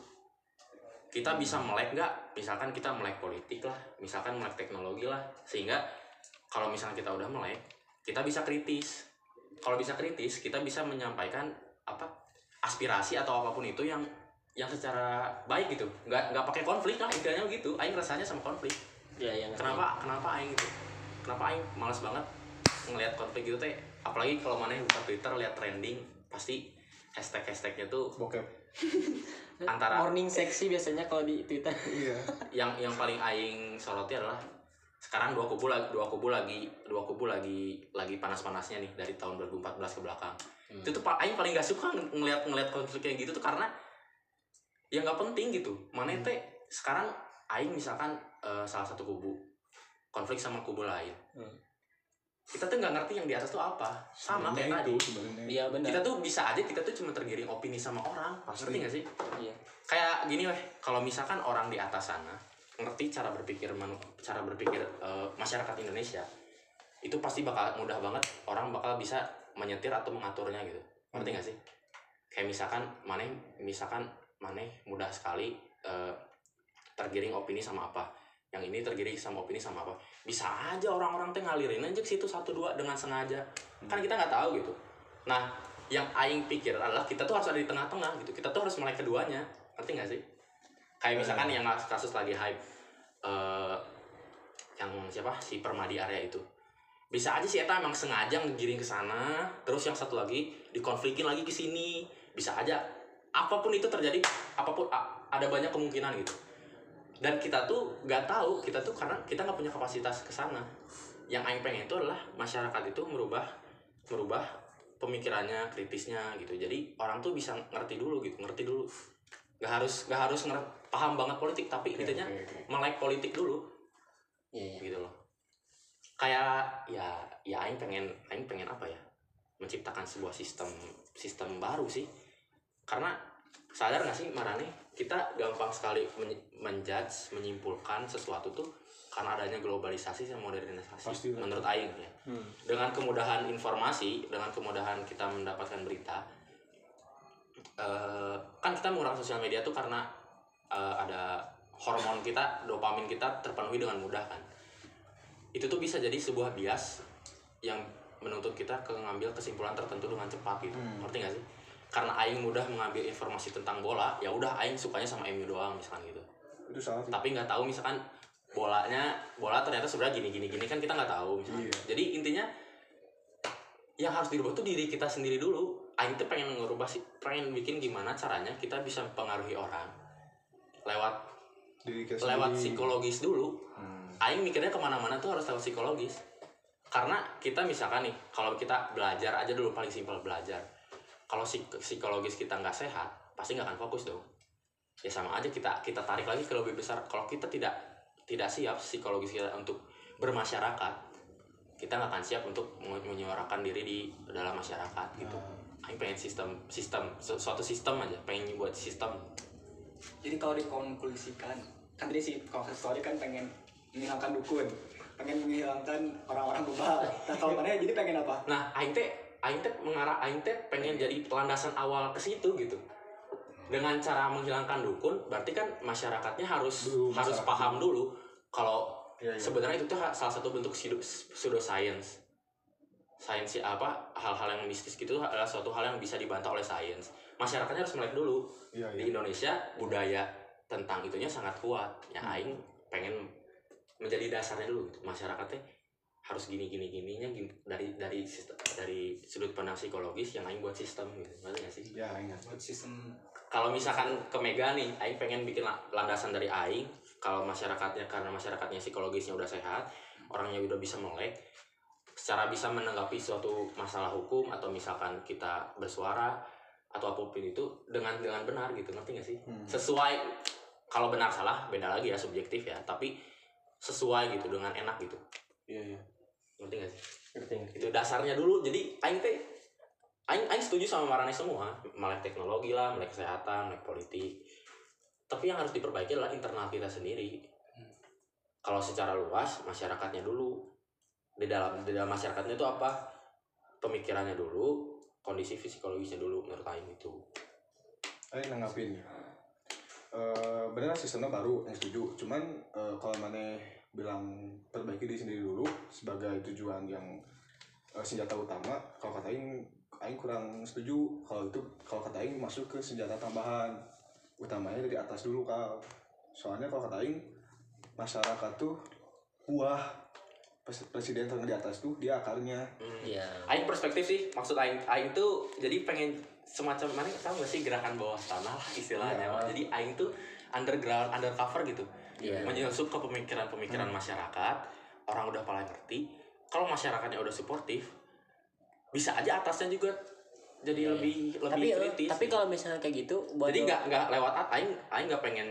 Kita bisa melek nggak? Misalkan kita melek politik lah misalkan melek teknologi lah. Sehingga kalau misalnya kita udah melek kita bisa kritis. Kalau bisa kritis kita bisa menyampaikan apa aspirasi atau apa pun itu yang yang secara baik gitu. Nggak nggak pakai konflik lah intinya gitu aing rasanya sama konflik. Ya yang kenapa kenapa aing gitu? Kenapa aing malas banget ngelihat konflik gitu teh? Apalagi kalau mana yang buka twitter lihat trending pasti hashtag hashtagnya tuh bokep antara morning seksi biasanya kalau di twitter iya yang yang paling aing soroti adalah sekarang dua kubu lagi dua kubu lagi dua kubu lagi lagi panas-panasnya nih dari tahun 2014 ke belakang Hmm. itu tuh pak aing paling gak suka ng- ngeliat ngeliat konflik kayak gitu tuh karena ya nggak penting gitu mana Hmm. teh sekarang aing misalkan eh, salah satu kubu konflik sama kubu lain Hmm. Kita tuh nggak ngerti yang di atas tuh apa. Sama kayak tadi. iya benar. Kita tuh bisa aja kita tuh cuma tergiring opini sama orang. Pasti. ngerti gak sih? Iya. Kayak gini weh. Kalau misalkan orang di atas sana ngerti cara berpikir manu- cara berpikir eh, masyarakat Indonesia itu pasti bakal mudah banget orang bakal bisa menyetir atau mengaturnya gitu. Ngerti gak sih? Kayak misalkan maneh misalkan maneh mudah sekali eh, tergiring opini sama apa yang ini tergiring sama opini sama apa? Bisa aja orang-orang teh ngalirin aja ke situ satu dua dengan sengaja. Kan kita nggak tahu gitu. Nah yang aing pikir adalah kita tuh harus ada di tengah-tengah gitu. Kita tuh harus melek keduanya. Ngerti gak sih? Kayak misalkan yang kasus lagi hype eh yang siapa? Si Permadi area itu. Bisa aja sih Eta emang sengaja ngegiring ke sana terus yang satu lagi dikonflikin lagi ke sini. Bisa aja. Apa pun itu terjadi apa pun a- ada banyak kemungkinan gitu dan kita tuh nggak tahu kita tuh karena kita nggak punya kapasitas ke sana. Yang aing pengen itu adalah masyarakat itu merubah merubah pemikirannya kritisnya gitu. Jadi orang tuh bisa ngerti dulu gitu ngerti dulu. Nggak harus nggak harus nger- paham banget politik tapi Oke, intinya oke, oke. melek politik dulu. Iya iya. gitu loh. Kayak ya ya aing pengen aing pengen apa ya? Menciptakan sebuah sistem sistem baru sih. Karena sadar nggak sih Marane kita gampang sekali men- menjudge menyimpulkan sesuatu tuh karena adanya globalisasi dan modernisasi Pasti. menurut Aing ya. Dengan kemudahan informasi dengan kemudahan kita mendapatkan berita eh, kan kita menggunakan sosial media tuh karena eh, ada hormon kita dopamin kita terpenuhi dengan mudah kan. Itu tuh bisa jadi sebuah bias yang menuntut kita ke ngambil kesimpulan tertentu dengan cepat gitu. Ngerti gak sih karena Aing mudah mengambil informasi tentang bola ya udah Aing sukanya sama MU doang misalkan gitu itu salah sih tapi nggak tahu misalkan bolanya bola ternyata sebenarnya gini gini gini kan kita nggak tahu misalkan. Iya. jadi intinya yang harus dirubah tuh diri kita sendiri dulu Aing tuh pengen ngerubah sih pengen bikin gimana caranya kita bisa mempengaruhi orang lewat diri kita lewat sendiri. psikologis dulu Hmm. Aing mikirnya ke mana-mana tuh harus lewat psikologis karena kita misalkan nih kalau kita belajar aja dulu paling simpel belajar kalau psik- psikologis kita nggak sehat pasti nggak akan fokus dong. Ya sama aja kita kita tarik lagi ke lebih besar. Kalau kita tidak tidak siap psikologis kita untuk bermasyarakat kita nggak akan siap untuk menyu- menyuarakan diri di dalam masyarakat gitu. Aing pengen sistem sistem su- suatu sistem aja pengen buat sistem. Jadi kalau dikonklusikan kan tadi si konsep story kan pengen menghilangkan dukun pengen menghilangkan orang-orang bebal. Nah kalau mana jadi pengen apa? Nah, aing teh aing teh mengarah aing teh pengen jadi landasan awal ke situ gitu. Dengan cara menghilangkan dukun, berarti kan masyarakatnya harus Dulu, harus masyarakat paham dulu kalau Iya, iya. sebenarnya itu tuh salah satu bentuk pseudo, pseudoscience. Sains apa hal-hal yang mistis gitu adalah suatu hal yang bisa dibantah oleh sains. Masyarakatnya harus melek dulu. iya Di iya Indonesia budaya tentang itunya sangat kuat. Ya aing pengen menjadi dasarnya dulu gitu. Masyarakatnya harus gini gini gininya gini, dari dari sistem, dari sudut pandang psikologis yang aing buat sistem gitu. Ngerti nggak sih? ya ingat buat sistem Kalau misalkan ke Mega nih, aing pengen bikin la- landasan dari aing kalau masyarakatnya karena masyarakatnya psikologisnya udah sehat, orangnya udah bisa melek secara bisa menanggapi suatu masalah hukum atau misalkan kita bersuara atau apa pun itu dengan dengan benar gitu ngerti gak sih Hmm. sesuai kalau benar salah beda lagi ya subjektif ya tapi sesuai gitu dengan enak gitu iya iya ngerti gak sih? Ngerti itu dasarnya dulu. Jadi aing teh aing aing setuju sama Marane semua. Melek teknologi lah melek kesehatan melek politik. Tapi yang harus diperbaiki adalah internal kita sendiri. Kalau secara luas masyarakatnya dulu. Di dalam di dalam masyarakatnya itu apa? Pemikirannya dulu kondisi psikologisnya dulu menurut aing itu. Ayo nanggapin. Eh bener sistemnya baru yang setuju. Cuman eh, kalau mana bilang perbaiki diri sendiri dulu sebagai tujuan yang eh, senjata utama. Kalau kata Aing Aing kurang setuju kalau itu kalau kata Aing masuk ke senjata tambahan utamanya dari atas dulu kal soalnya kalau kata Aing masyarakat tuh buah Pres- presiden yang di atas tuh dia akarnya. Iya. Aing perspektif sih maksud aing aing tuh jadi pengen semacam mana tahu gak sih gerakan bawah tanah lah istilahnya. Iya. jadi aing tuh underground undercover gitu Iya. menyusup ke pemikiran-pemikiran masyarakat orang udah paling ngerti. Kalau masyarakatnya udah suportif bisa aja atasnya juga jadi Iya. lebih lebih tapi eh, kritis tapi kalau misalnya kayak gitu buat jadi nggak nggak lewat at- aing aing nggak pengen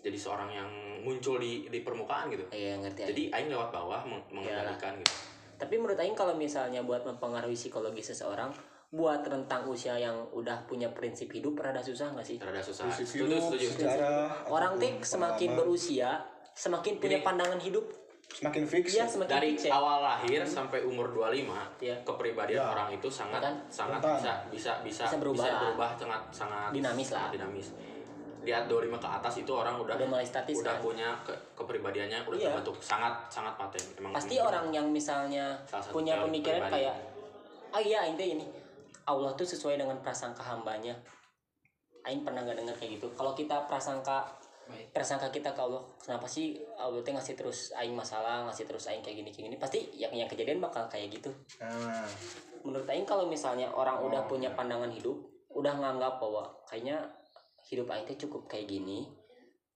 jadi seorang yang muncul di di permukaan gitu. Iya ngerti jadi aing lewat bawah meng- mengendalikan gitu. Tapi menurut Aing kalau misalnya buat mempengaruhi psikologi seseorang buat rentang usia yang udah punya prinsip hidup rada susah nggak sih? rada susah prinsip setuju hidup, setuju sejarah Orang tuh semakin pengalaman. berusia semakin punya Gini. pandangan hidup semakin fix dia ya. semakin dari fix ya. awal lahir sampai umur 25 Iya. kepribadian Ya. orang itu sangat Kan? sangat Rentan. bisa bisa bisa Bisa berubah lah. berubah sangat sangat Dinamis lah. dinamis lihat 25 ke atas itu orang udah Udah mulai statis udah kan? punya ke, kepribadiannya udah Iya. terbentuk sangat sangat paten emang Pasti orang yang misalnya punya pemikiran kayak oh iya teh ini Allah tuh sesuai dengan prasangka hambanya. Aing pernah nggak dengar kayak gitu. Kalau kita prasangka prasangka kita ke Allah, kenapa sih Allah teh ngasih terus Aing masalah, ngasih terus Aing kayak gini kayak gini, pasti yang yang kejadian bakal kayak gitu. nah menurut Aing kalau misalnya orang udah Oh, punya pandangan hidup udah nganggap bahwa kayaknya hidup Aing teh cukup kayak gini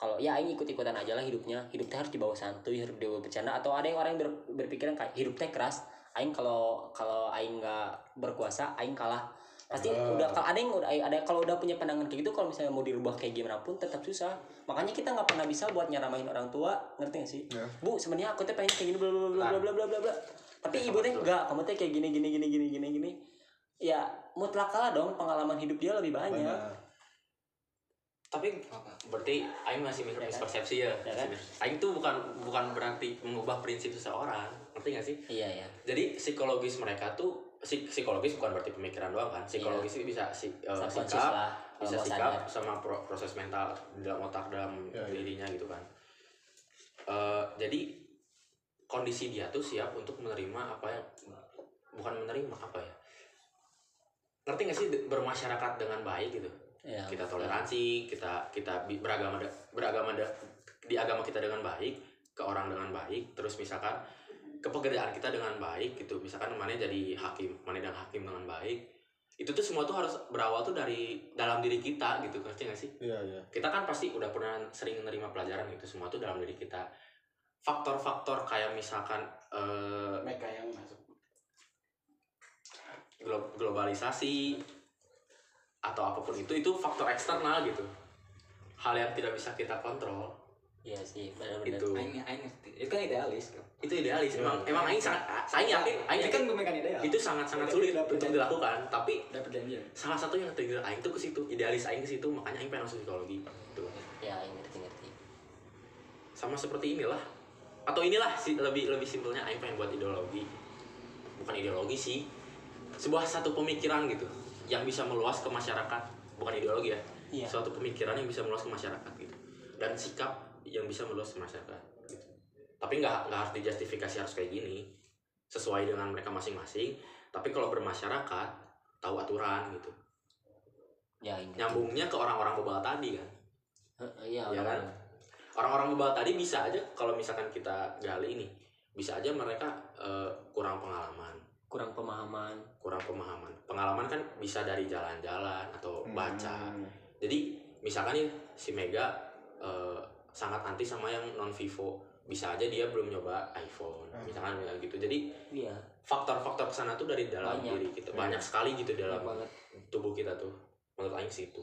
kalau ya Aing ikut-ikutan aja lah hidupnya. Hidup teh harus dibawa santuy harus dibawa bercanda. Atau ada yang orang yang ber- berpikiran kayak hidup teh keras aing kalau kalau aing nggak berkuasa aing kalah. Pasti uh. udah kalau ada yang udah ada kalau udah punya pandangan kayak gitu kalau misalnya mau dirubah kayak gimana pun tetap susah. Makanya kita nggak pernah bisa buat nyaramain orang tua ngerti gak sih? Yeah. bu sebenarnya aku tuh pengen kayak gini bla bla bla bla bla bla bla tapi ya, ibu teh enggak kamu tuh kayak gini gini gini gini gini gini. Ya mutlak kalah dong pengalaman hidup dia lebih banyak. Benar tapi berarti Aing masih Ya kan? mispersepsi ya. Ya kan? Aing tuh bukan bukan berarti mengubah prinsip seseorang, ngerti gak sih? iya ya Jadi psikologis mereka tuh psik- psikologis bukan berarti pemikiran doang kan. Psikologis itu bisa si, Subconscious sikap, lah bisa sikap sadar. sama pro- proses mental dalam otak dalam Ya, ya. dirinya gitu kan. Eh, jadi kondisi dia tuh siap untuk menerima apa yang bukan menerima apa ya? Ngerti gak sih bermasyarakat dengan baik gitu? Ya kita toleransi kita kita beragama da- beragama da- di agama kita dengan baik ke orang dengan baik terus misalkan ke pekerjaan kita dengan baik gitu misalkan mana jadi hakim mana dan hakim dengan baik itu tuh semua tuh harus berawal tuh dari dalam diri kita gitu ngerti gak sih? Iya, iya. kita kan pasti udah pernah sering menerima pelajaran gitu semua tuh dalam diri kita. Faktor-faktor kayak misalkan eh, mereka yang masuk. glo- globalisasi atau apa pun itu itu faktor eksternal gitu. Hal yang tidak bisa kita kontrol. Iya sih benar-benar. Itu. Aing aing ngerti. Itu kan idealis kan. itu idealis. Emang emang aing sangat aing yakin aing Ini yakin kan bukan ideal. itu sangat sangat Udah- sulit udah untuk dilakukan. Tapi udah perjanjian. salah satu yang trigger aing tuh ke situ idealis aing ke situ makanya aing pengen masuk psikologi. Gitu. Ya ini ngerti-ngerti sama seperti inilah. Atau inilah sih lebih lebih simpelnya aing pengen buat ideologi. Bukan ideologi sih. Sebuah satu pemikiran gitu yang bisa meluas ke masyarakat bukan ideologi ya Iya. suatu pemikiran yang bisa meluas ke masyarakat gitu. Dan sikap yang bisa meluas ke masyarakat gitu. tapi nggak nggak harus dijustifikasi harus kayak gini sesuai dengan mereka masing-masing. Tapi kalau bermasyarakat tahu aturan gitu. Ya ini nyambungnya ke orang-orang bebal tadi kan. Iya Ya kan? orang- orang-orang bebal tadi bisa aja kalau misalkan kita gali ini bisa aja mereka eh, kurang pengalaman kurang pemahaman. Kurang pemahaman. Pengalaman kan bisa dari jalan-jalan atau baca. Hmm. jadi misalkan nih si Mega eh, sangat anti sama yang non Vivo. Bisa aja dia belum nyoba iPhone. Hmm. misalkan kayak gitu. Jadi iya. faktor-faktor ke sana tuh dari dalam Banyak. diri kita. Banyak sekali gitu dalam banget. tubuh kita tuh. Menurut Aing sih itu.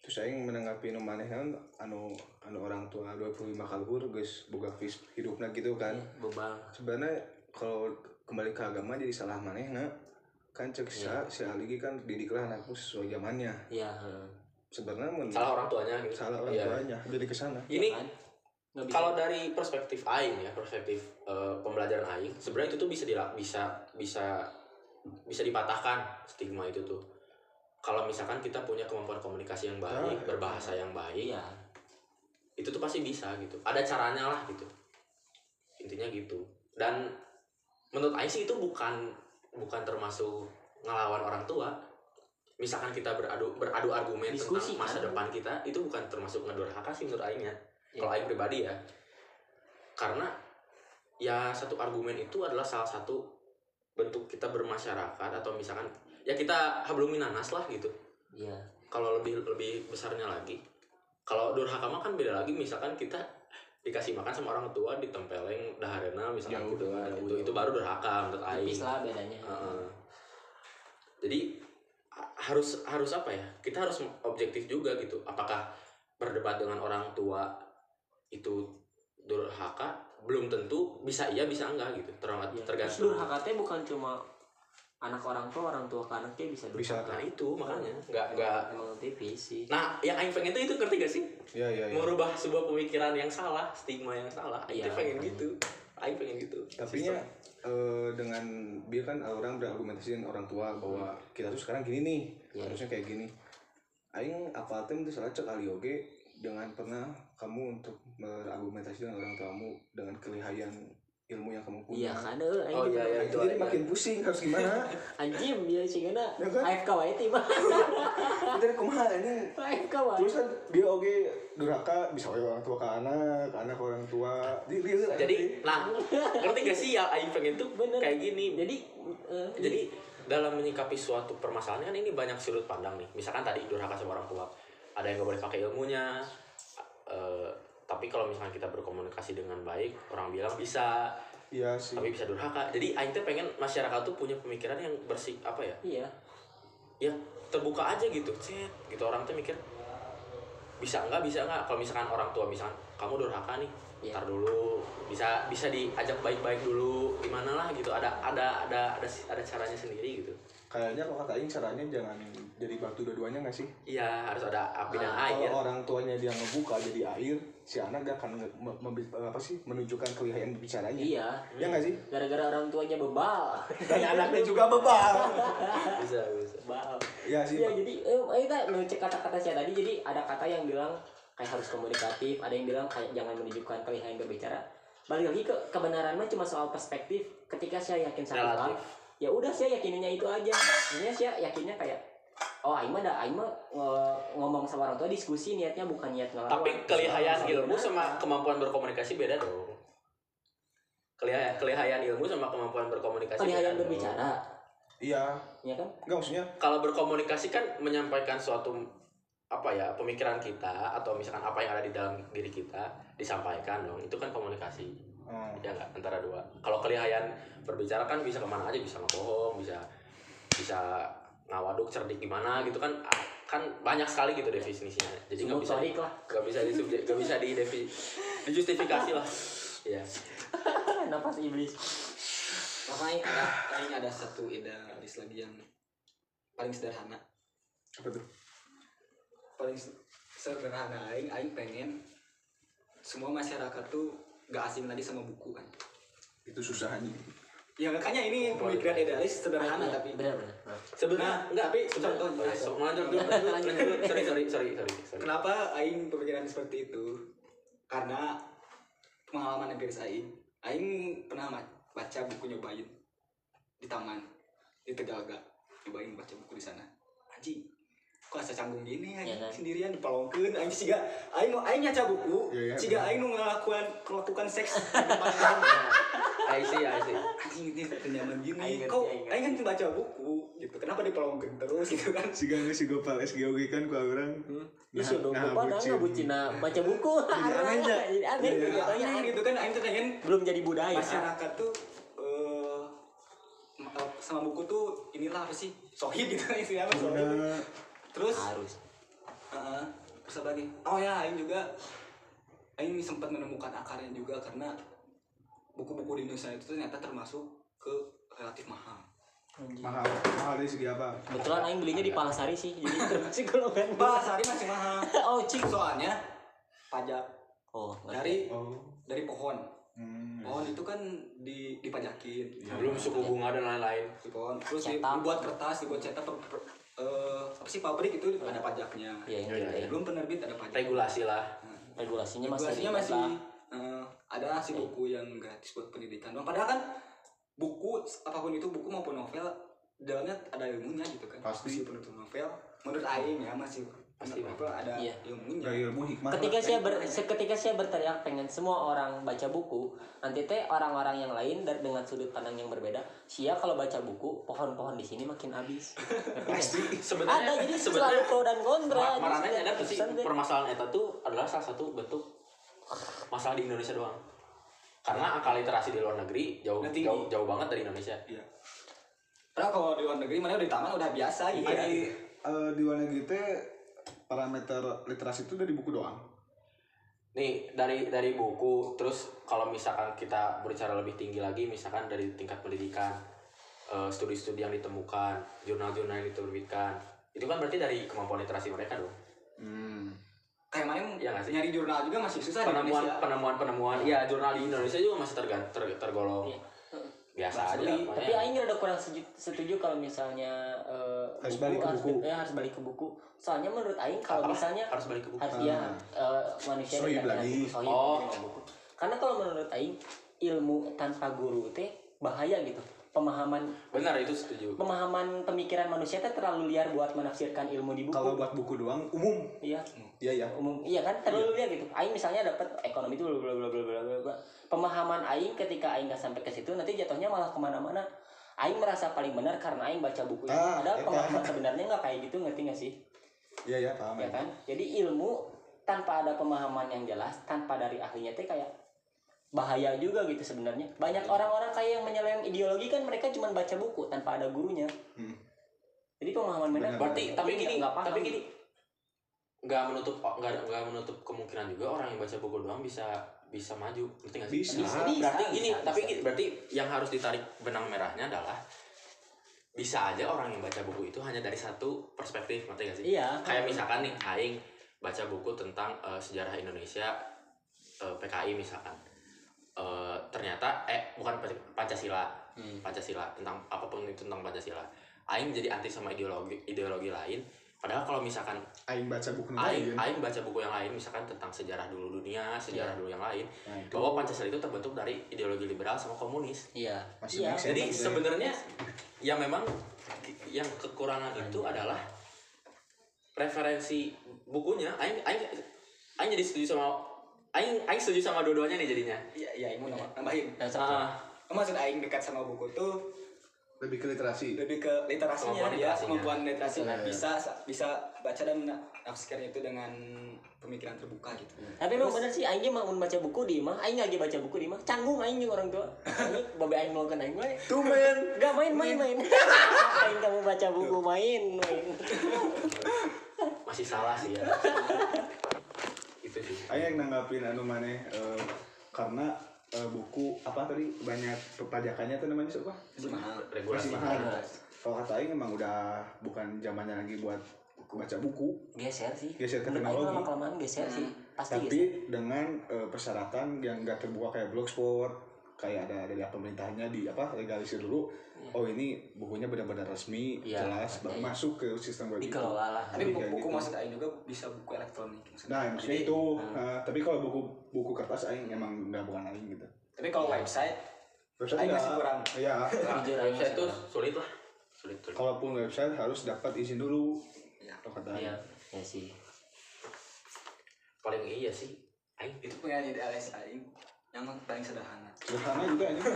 Terus saya menanggapi nu maneh kan anu anu orang tua 25 kaluhur geus boga vis hidupna gitu kan. bebal. Sebenarnya kalau kembali ke agama jadi salah manehna kan cek sa si aligi kan didiklah anakku sesuai zamannya. iya heeh. Sebenarnya salah orang tuanya gitu salah orang Iya. tuanya jadi ke sana. ini kan? Nggak bisa. kalau dari perspektif aing ya perspektif eh, pembelajaran aing sebenarnya itu tuh bisa dila- bisa bisa bisa dipatahkan stigma itu tuh kalau misalkan kita punya kemampuan komunikasi yang baik Ah, berbahasa yang baik iya itu tuh pasti bisa gitu ada caranya lah gitu intinya gitu dan menurut aing sih itu bukan bukan termasuk ngelawan orang tua. Misalkan kita beradu beradu argumen Diskusi, tentang masa kan? depan kita itu bukan termasuk ngedurhaka sih menurut aingnya Iya. kalau aing pribadi ya. Karena ya satu argumen itu adalah salah satu bentuk kita bermasyarakat atau misalkan ya kita hablum minanas lah gitu. Iya. Kalau lebih lebih besarnya lagi. Kalau durhaka mah kan beda lagi. Misalkan kita dikasih makan sama orang tua ditempeleng daharena misalkan Jauh, gitu kan. jauh, itu jauh. itu baru durhaka menurut aing. Tipis lah bedanya. Heeh. jadi ha- harus harus apa ya? Kita harus objektif juga gitu. Apakah berdebat dengan orang tua itu durhaka? Belum tentu bisa iya bisa enggak gitu. Ter- Iya. Terus tergantung durhaka bukan cuma anak orang tua orang tua ke anaknya bisa Bisa. durhaka nah itu makanya nggak nggak emang tipis sih nah yang aing pengen tuh itu ngerti gak sih Iya iya iya. merubah sebuah pemikiran yang salah, stigma yang salah. Aing Iya. tuh pengen gitu. Aing pengen gitu. Tapi nya eh, dengan dia kan orang berargumentasi dengan orang tua bahwa kita tuh sekarang gini nih Iya. harusnya kayak gini. Aing apa tuh itu salah cek kali oge dengan pernah kamu untuk berargumentasi dengan orang tuamu dengan kelihayan ilmu yang kamu punya. iya kan eh Oh, iya, iya. Itu jadi makin pusing harus gimana? anjim ya sih karena Ya kan? AFK wae tiba Jadi kumaha ini AFK wae terus kan dia oge durhaka bisa wae orang tua ke anak, ke anak ke orang tua. Jadi, dia- Jadi, nah, ngerti gak sih yang Aing pengen tuh Bener. kayak gini. jadi eh, Jadi dalam menyikapi suatu permasalahan kan ini banyak sudut pandang nih. Misalkan tadi durhaka sama orang tua, ada yang gak boleh pakai ilmunya. eh, tapi kalau misalkan kita berkomunikasi dengan baik, orang bilang bisa, Iya sih. tapi bisa durhaka. Jadi Aing tuh pengen masyarakat tuh punya pemikiran yang bersih apa ya? iya. Ya terbuka aja gitu cet. Gitu orang tuh mikir bisa enggak bisa enggak kalau misalkan orang tua misalkan kamu durhaka nih Iya. ntar dulu. Bisa bisa diajak baik-baik dulu. Gimana lah? Gitu. Ada ada ada ada ada caranya sendiri gitu. Kayaknya kalau kata Aing caranya jangan jadi batu dua-duanya nggak sih? Iya harus ada api dan Nah, air. kalau orang tuanya dia ngebuka jadi air si anak gak akan apa sih menunjukkan kelihayan bicaranya iya ya nggak sih gara-gara orang tuanya bebal dan anaknya juga bebal bisa bisa bebal ya sih Iya Pak. jadi eh, kita ngecek kata-kata saya tadi jadi ada kata yang bilang kayak harus komunikatif, ada yang bilang kayak jangan menunjukkan kelihayan berbicara. Balik lagi ke kebenaran mah cuma soal perspektif. Ketika saya yakin Relatif. ya udah saya yakininnya itu aja. Sebenarnya saya yakinnya kayak oh aing mah ada aing mah eh, ngomong sama orang tua diskusi niatnya bukan niat ngelawan. tapi kelihayan ilmu sama kemampuan berkomunikasi beda dong. Kelihayan kelihayan ilmu sama kemampuan berkomunikasi kelihayan beda dong. berbicara, iya. Ya kan? nggak maksudnya? Kalau berkomunikasi kan menyampaikan suatu apa ya pemikiran kita atau misalkan apa yang ada di dalam diri kita disampaikan dong. Itu kan komunikasi. Hmm, ya nggak? Antara dua. Kalau kelihayan berbicara kan bisa ke mana aja bisa ngebohong bisa bisa ngawaduk cerdik gimana? gitu kan kan banyak sekali gitu definisinya. Jadi nggak bisa nggak bisa disubjek nggak bisa di dijustifikasi lah. Ya Nafas iblis. Makanya ada, kayaknya ada satu idealis lagi yang paling sederhana. apa tuh? Paling sederhana aing, aing pengen semua masyarakat tuh gak asing lagi sama buku kan. itu susah aja Ya makanya ini pemikiran idealis sederhana Iya, tapi benar-benar. sebenarnya Nah, enggak tapi contohnya- Nah, so, lanjut dulu sorry sorry sorry sorry sorry Kenapa Aing pemikiran seperti itu? Karena pengalaman empiris Aing. Aing pernah baca buku nyobain di taman di Tegaga. Nyobain baca buku di sana. Anjing, kok asa canggung gini Ya anjing kan? sendirian dipalongkeun Aing siga Aing Aing nyaca buku, Iya, iya, siga. Aing nu ngelakuan melakukan seks di depan. I see I see Anjing ini nyaman Aing gini. Kok aing. Aing kan baca buku gitu. Kenapa dipalongkeun terus gitu kan? si gak si gopal SGOG kan ku orang Isu dong, Nah, lupa bucin. nggak bucina baca buku. Jadi aneh aja. Jadi aneh, Iya, gitu kan Aing tuh pengen Belum jadi budaya. masyarakat tuh eh, ma- sama buku tuh inilah apa sih sohib gitu istilahnya sohib terus? Harus. terus apa lagi? Oh ya Aing juga. Aing sempat menemukan akarnya juga karena buku-buku di Indonesia itu ternyata termasuk ke relatif mahal. Mahal. Mahal dari segi apa? Kebetulan Aing belinya di Palasari sih, jadi termasuk golongan bahas hari masih mahal. Oh, cik. soalnya pajak. Oh, dari oh. dari pohon. Hmm. pohon itu kan di dipajakin. Belum suku bunga dan lain-lain. Di pohon. Terus Cetak. dibuat kertas dibuat cetak per, per- eh, apa sih pabrik itu ada pajaknya. Iya, yang Iya, gitu. belum penerbit ada pajak regulasi lah. Regulasinya masih regulasinya ribet masih lah. eh, ada sih buku yang gratis buat pendidikan doang. Padahal kan buku apa pun itu buku maupun novel dalamnya ada ilmunya gitu kan. Pasti. itu novel menurut Aing ya masih Pasti. novel ada Iya. ilmunya Gak ilmu hikmah Ketika saya ber, ketika saya berteriak pengen semua orang baca buku, nanti teh orang-orang yang lain dari dengan sudut pandang yang berbeda, sia kalau baca buku, pohon-pohon di sini makin habis. Pasti. Ada sebenarnya jadi selalu sebenarnya pro dan kontra. Ma- Jadi Marana setiap nyadar tuh sih permasalahan eta tuh adalah salah satu bentuk masalah di Indonesia doang. Karena angka literasi di luar negeri jauh tinggi. jauh jauh banget dari Indonesia. padahal kalau di luar negeri mana di taman udah biasa gitu Ada eh, di luar negeri teh parameter literasi itu dari buku doang. Nih dari dari buku terus kalau misalkan kita berbicara lebih tinggi lagi misalkan dari tingkat pendidikan eh, studi-studi yang ditemukan jurnal-jurnal yang diterbitkan itu kan berarti dari kemampuan literasi mereka dong. Hmm. kayak mana Iya nggak sih? nyari jurnal juga masih susah di penemuan Indonesia. penemuan penemuan. Ya jurnal di Indonesia juga masih tergan, ter- tergolong. Iya. biasa Mas aja makanya- Tapi Aing rada kurang setuju, setuju kalau misalnya eh, Harus balik ke harus, buku. ya, harus balik ke buku. Soalnya menurut Aing kalau Apa? misalnya harus balik ke buku harus ya eh, manusia tidak- lagi. sohib Oh. buku. Karena kalau menurut Aing ilmu tanpa guru teh bahaya gitu. Pemahaman benar itu setuju pemahaman pemikiran manusia teh terlalu liar buat menafsirkan ilmu di buku. kalau buat buku doang umum iya iya ya umum iya kan terlalu liar gitu. Aing misalnya dapat ekonomi itu bla bla bla bla bla bla bla. Pemahaman Aing ketika Aing nggak sampai ke situ nanti jatuhnya malah ke mana-mana. Aing merasa paling benar karena Aing baca buku itu. Ah, Padahal eta. pemahaman sebenarnya nggak kayak gitu ngerti nggak sih? iya ya paham ya ya kan jadi ilmu tanpa ada pemahaman yang jelas tanpa dari ahlinya teh kayak bahaya juga gitu sebenarnya banyak orang-orang kayak yang menyeleweng ideologi kan mereka cuma baca buku tanpa ada gurunya Hmm. jadi pemahaman benar berarti tapi gini nggak paham. tapi gini nggak menutup nggak nggak menutup kemungkinan juga orang yang baca buku doang bisa bisa maju ngerti nggak sih? Bisa. Bisa, berarti bisa, gini bisa, tapi bisa. gini, berarti yang harus ditarik benang merahnya adalah bisa aja orang yang baca buku itu hanya dari satu perspektif ngerti gak sih Iya. kayak misalkan nih aing baca buku tentang eh, sejarah Indonesia eh, PKI misalkan Eh, ternyata eh bukan Pan- Pancasila Hmm. Pancasila tentang apa pun itu tentang Pancasila aing jadi anti sama ideologi ideologi lain padahal kalau misalkan aing baca buku aing lain aing baca buku yang lain misalkan tentang sejarah dulu dunia sejarah dulu yang lain Nah, itu bahwa Pancasila itu terbentuk dari ideologi liberal sama komunis Iya. Masih Iya. make sense. jadi Iya. sebenarnya yang memang yang kekurangan itu adalah preferensi bukunya aing aing aing jadi setuju sama aing aing setuju sama dua-duanya nih jadinya iya iya ini mau nambah- nambahin Dan satu. Ah, maksud aing dekat sama buku tuh lebih ke literasi lebih ke literasinya Kemampuan dia literasinya. kemampuan literasi bisa bisa baca dan menafsirkan itu dengan pemikiran terbuka gitu Tapi emang bener sih aing mah mun baca buku di mah aing lagi baca buku di mah canggung aing jeung orang tua. Aing babe aing mau aing we. tuh men Enggak main main main. aing kamu baca buku main main. masih salah sih ya itu sih aing yang nanggapin anu maneh eh, karena eh, buku apa tadi banyak perpajakannya tuh namanya siapa Masih mahal regulasi masih mahal kalau kata aing emang udah bukan zamannya lagi buat baca buku Geser sih. Geser ke teknologi. mah kelamaan geser sih. Pasti tapi geser. dengan eh, persyaratan yang gak terbuka kayak blogspot kayak ada dari pemerintahnya di apa legalisir dulu oh ini bukunya benar-benar resmi Iya. jelas baru Iya. masuk ke sistem web itu. Dikelola lah. tapi Jadi buku, kayak buku gitu. maksud aing juga bisa buku elektronik maksudnya. nah maksudnya Jadi, itu hmm. Nah, tapi kalau buku buku kertas aing emang nggak bukan aing gitu tapi kalau website website Aing masih kurang. iya saya masih itu sulit lah sulit sulit kalaupun website harus dapat izin dulu kalau kata aing Iya. Ya sih. paling iya sih aing itu punya ide alias aing yang paling sederhana. Sederhana juga aja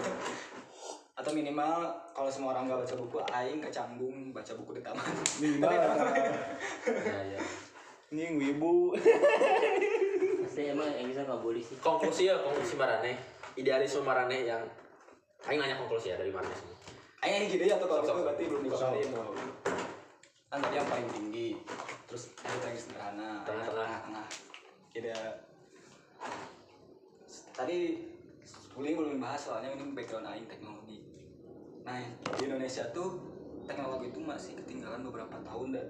atau minimal kalau semua orang nggak baca buku aing nggak canggung baca buku di taman. Minimal. Ya ya nying wibu. Pasti emang yang bisa nggak boleh sih. konklusi ya konklusi marane. Idealisme marane yang aing nanya konklusi ya dari mana semua aing gitu ya tuh kalau itu berarti belum dibakarin kan tadi yang paling tinggi terus itu paling sederhana. Tengah-tengah. tengah tidak tadi Uli belum bahas soalnya ini background aing teknologi. Nah di Indonesia tuh teknologi itu masih ketinggalan beberapa tahun dan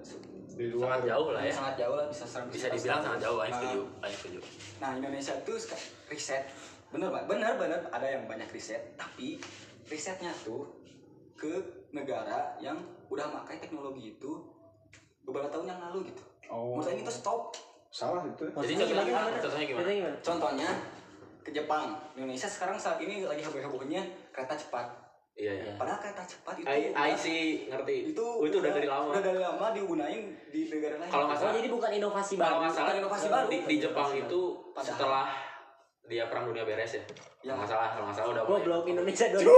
di luar. sangat jauh lah ya. Sangat jauh lah bisa serang bisa dibilang sangat jauh aing setuju aing setuju. Nah Indonesia tuh riset. Bener pak? Bener bener. Ada yang banyak riset tapi risetnya tuh ke negara yang udah pakai teknologi itu beberapa tahun yang lalu gitu. oh. Saya itu stop. salah itu jadi Maksudnya contohnya gimana? gimana contohnya gimana? Contohnya gimana? Contohnya ke Jepang, Indonesia sekarang saat ini lagi heboh-hebohnya kereta cepat. iya iya. Padahal kereta cepat itu udah- aing sih ngerti itu, Oh, itu udah dari lama Udah dari lama digunain di negara lain. Kalau nggak Oh salah- jadi bukan inovasi kalau baru. nggak salah Bukan inovasi baru. di, di Jepang itu Padahal. setelah dia perang dunia beres ya Ya. kalau nggak salah kalau nggak salah udah Goblok Indonesia dulu.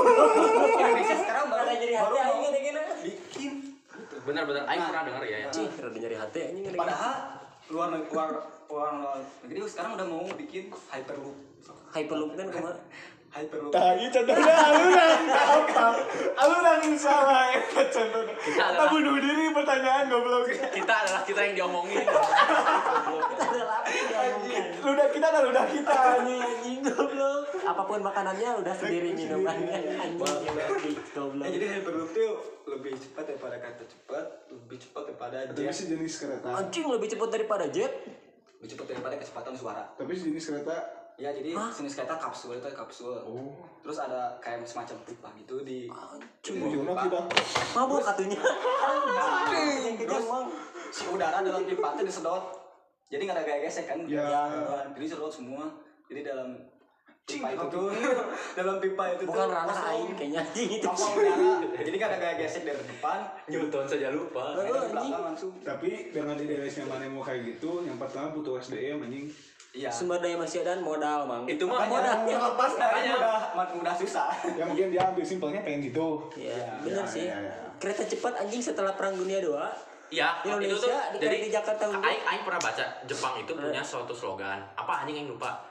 Indonesia sekarang baru jadi baru hati mau bikin gitu. benar-benar aing Nah. pernah dengar ya ya Cih, rada nyari hati anjing. Padahal luar luar luar negeri sekarang udah mau bikin hyperloop. Hyperloop kan ke mana? Hyperloop. Tadi contohnya aluran apa? Aluran yang salah ya contohnya. Kita Kita adalah- bunuh diri pertanyaan goblok. kita adalah kita yang diomongin Ada lapis diomongkan. Ludah kita dan ludah kita Anjing goblok. Apa pun makanannya udah sendiri minumannya anjing goblok. jadi hyperloop tuh lebih cepat daripada kereta cepat, lebih cepat daripada Tapi jet, sejenis kereta. Anjing lebih cepat daripada jet. lebih cepat daripada kecepatan suara. Tapi sejenis kereta. Ya jadi Hah? jenis kereta kapsul itu kapsul. Oh. Terus ada kayak semacam pipa gitu di. Ujungnya kita. Mabuk katunya. Bang. si udara dalam pipa itu disedot. Jadi nggak ada gaya gesek kan? Ya. Nah, Jadi sedot semua. Jadi dalam pipa itu tuh dalam pipa itu Bukan ranah kosong. aing kayaknya anjing itu. Tanpa udara. Jadi nggak ada gaya gesek dari depan. Newton saja lupa belakang langsung. Tapi dengan idealisnya mana mau kayak gitu, yang pertama butuh SDM anjing. Iya. Sumber daya manusia dan modal mang. itu mah modal. Terlepas dari Makanya. mudah, mudah susah. Ya mungkin dia ambil simpelnya pengen gitu. Iya, benar Ya, sih. ya, ya. Kereta cepat anjing setelah Perang Dunia II. Ya, Indonesia itu tuh di- jadi di Jakarta. Aing, aing pernah baca Jepang itu punya suatu slogan. Apa anjing yang lupa?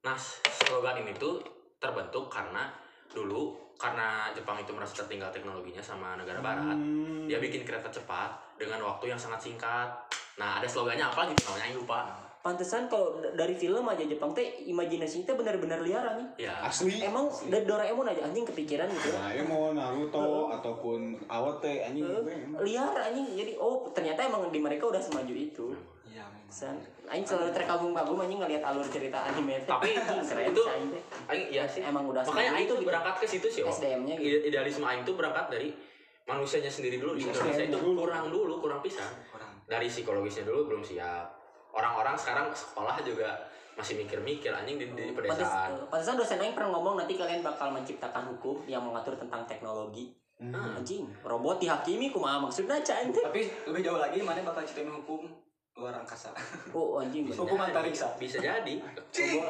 Nah, slogan ini tuh terbentuk karena dulu karena Jepang itu merasa tertinggal teknologinya sama negara barat. Hmm. Dia bikin kereta cepat dengan waktu yang sangat singkat. nah ada slogannya apa gitu namanya aing lupa Pantesan kalau dari film aja Jepang teh imajinasinya teh benar-benar liar anjing. ya asli Emang dari Doraemon aja anjing kepikiran gitu. Doraemon, Naruto ataupun awet teh anjing gue emang. liar anjing jadi oh ternyata emang di mereka udah semaju itu Iya, san aing selalu terkagum-kagum anjing ngelihat alur cerita anime teh. Tapi Anjing, keren itu- sih aing teh. aing iya sih emang udah makanya semaju aing tuh gitu. berangkat ke situ sih oh SDM-nya gitu Ide- idealisme aing tuh berangkat dari manusianya sendiri dulu di Iya, Indonesia itu dulu. kurang dulu kurang pisan Orang. dari psikologisnya dulu belum siap orang-orang sekarang sekolah juga masih mikir-mikir anjing di, di Pantes, pedesaan eh, pantesan dosen aing pernah ngomong nanti kalian bakal menciptakan hukum yang mengatur tentang teknologi. Hmm. Anjing, robot dihakimi kumaha maksudnya cai teh. Tapi lebih jauh lagi mana bakal ceritain hukum luar angkasa. Oh anjing. Bisa Hukum antariksa. bisa jadi Cing,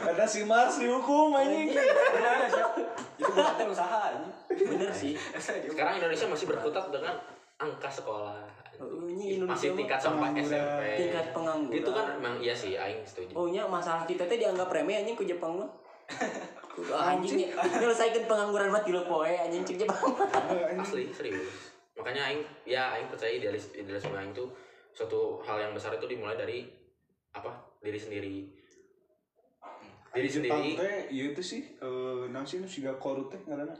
ada si Mars dihukum anjing. Benar sih. Itu bukan usaha ini. Bener sih. sekarang Indonesia masih berkutat dengan angka sekolah Oh, ini Indonesia masih tingkat sampai. SMP tingkat pengangguran. itu kan emang iya sih aing setuju Oh nya masalah kita teh dianggap remeh anjing ku Jepang mah. Kudu anjing nyelesaikan pengangguran mah tilu poe anjing cek Jepang. asli serius makanya aing ya aing percaya idealis idealisme aing tuh suatu hal yang besar itu dimulai dari apa diri sendiri diri sendiri Teh ieu teh sih eh naon sih nu siga korut teh ngaranna.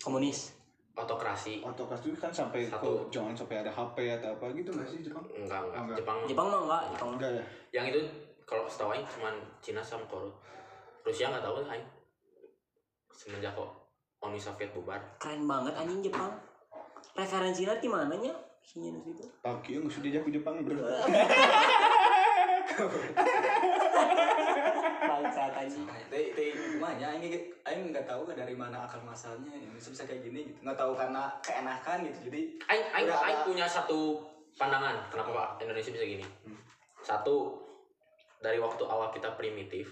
Komunis. Otokrasi Otokras itu kan sampai Satu. ke jangan sampai ada HP atau apa gitu nggak sih Jepang? enggak enggak Enggak. Jepang Jepang mah enggak, Jepang. Enggak ya. yang itu kalau setahu aing cuman Cina sama Korut Rusia nggak tahu aing semenjak kok Uni Soviet bubar Keren banget anjing Jepang. Referensinya di mananya? Sinya nu situ. Tokyo nggak sudah jago Jepang bro. Bangsat. Teh teh gimana? Aing aing nggak tahu dari mana akar masalahnya Indonesia bisa kayak gini gitu. Nggak tahu karena keenakan gitu. Jadi aing aing punya satu pandangan kenapa Pak Indonesia bisa gini Hmm. satu dari waktu awal kita primitif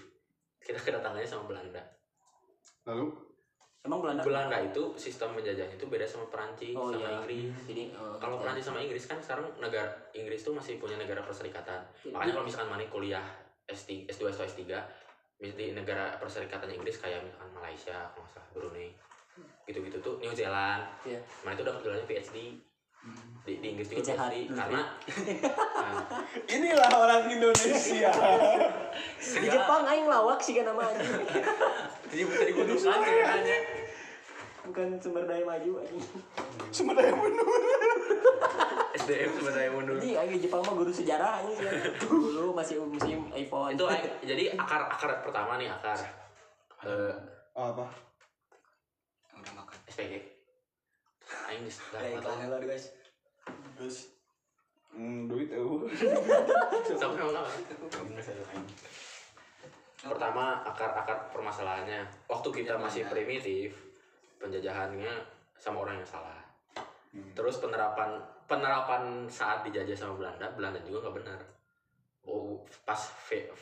kita kedatangannya sama Belanda Lalu Emang Belanda? Belanda itu sistem menjajahnya itu beda sama Perancis Oh sama iya. Inggris Jadi eh, kalau. Perancis sama Inggris kan sekarang negara Inggris tuh masih punya negara perserikatan makanya kalau misalkan mana kuliah S3, S2 atau S3 mis- di negara perserikatan Inggris kayak misalkan Malaysia kalau salah Brunei gitu-gitu tuh New Zealand Iya. mana itu dapat gelarnya PhD di, di Inggris juga Kejahat. PhD karena nah, inilah orang Indonesia. Di Jepang aing lawak sih kan nama anjing. jadi tadi kudusan sebenarnya Bukan sumber daya maju anjing. Sumber daya menurun. SDM sebenarnya mundur Jadi di Jepang mah guru sejarah anjing sih. Dulu masih musim iPhone. itu aing- jadi akar akar pertama nih akar eh, Oh, apa? udah makan. SPG aing di Ada iklannya lah guys. Terus hmm, duit eueuh. Sampai mau apa? Pertama akar-akar permasalahannya. Waktu kita masih primitif, penjajahannya sama orang yang salah. Hmm. Terus penerapan penerapan saat dijajah sama Belanda, Belanda juga nggak benar. Oh, pas V-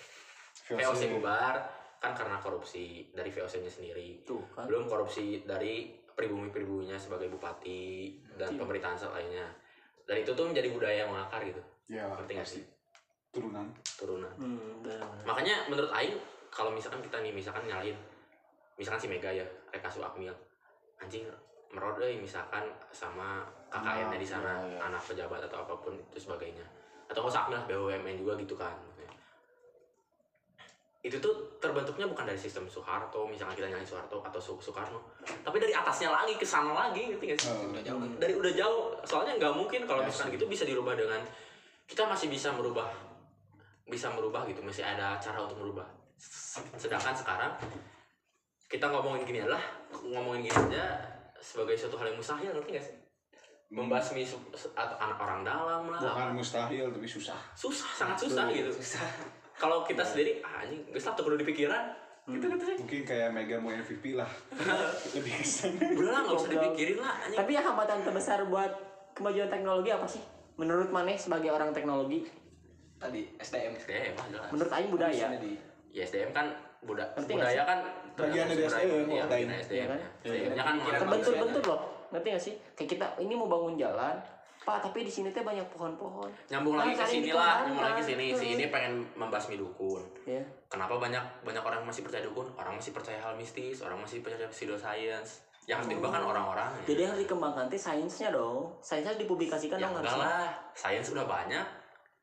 VOC bubar kan karena korupsi dari VOC-nya sendiri. Tuh kan. Belum korupsi dari pribumi-pribuminya sebagai bupati dan pemerintahan lainnya. Dan itu tuh menjadi budaya yang mengakar gitu. Ya, Ngerti nggak sih? turunan. Turunan. Hmm, makanya menurut Aing kalau misalkan kita nih misalkan nyalain misalkan si Mega ya Reka Akmil anjing merod euy misalkan sama di sana Nah, iya, iya. anak pejabat atau apa pun itu sebagainya atau nggak usah Akmil lah BUMN juga gitu kan itu tuh terbentuknya bukan dari sistem Soeharto misalkan kita nyalain Soeharto atau Su- Soekarno tapi dari atasnya lagi ke sana lagi ngerti nggak sih Eh, Udah jauh. dari udah jauh soalnya nggak mungkin kalau Ya, misalkan sih. gitu bisa dirubah dengan kita masih bisa merubah bisa merubah gitu masih ada cara untuk merubah sedangkan sekarang kita ngomongin gini adalah ngomongin gini aja sebagai suatu hal yang mustahil ngerti gak sih membasmi atau anak orang dalam lah bukan mustahil tapi susah. susah sangat susah Betul. gitu kalau kita sendiri ah, anjing gak tuh perlu dipikiran gitu gitu sih Mungkin kayak Mega mau MVP lah. Lebih kesan. udah lah nggak usah dipikirin lah anjing Tapi yang hambatan terbesar buat kemajuan teknologi apa sih? Menurut Maneh sebagai orang teknologi, Tadi SDM. SDM jelas menurut Aing budaya. Di ya SDM kan buda nggak budaya kan Bagian dari SDM, iya, oh, lain. SDM Iya kan? ya. Kan Terbentur-bentur loh, ngerti gak sih? Kayak kita ini mau bangun jalan, Pak tapi di sini teh banyak pohon-pohon. nyambung lagi ke sini lah nyambung lagi ke sini si ini pengen membasmi dukun Ya. kenapa banyak banyak orang masih percaya dukun orang masih percaya hal mistis orang masih percaya pseudoscience yang harus dirubah kan orang-orang Jadi harus dikembangkan teh sainsnya dong. Sainsnya dipublikasikan ya dong enggak harusnya. lah sains udah banyak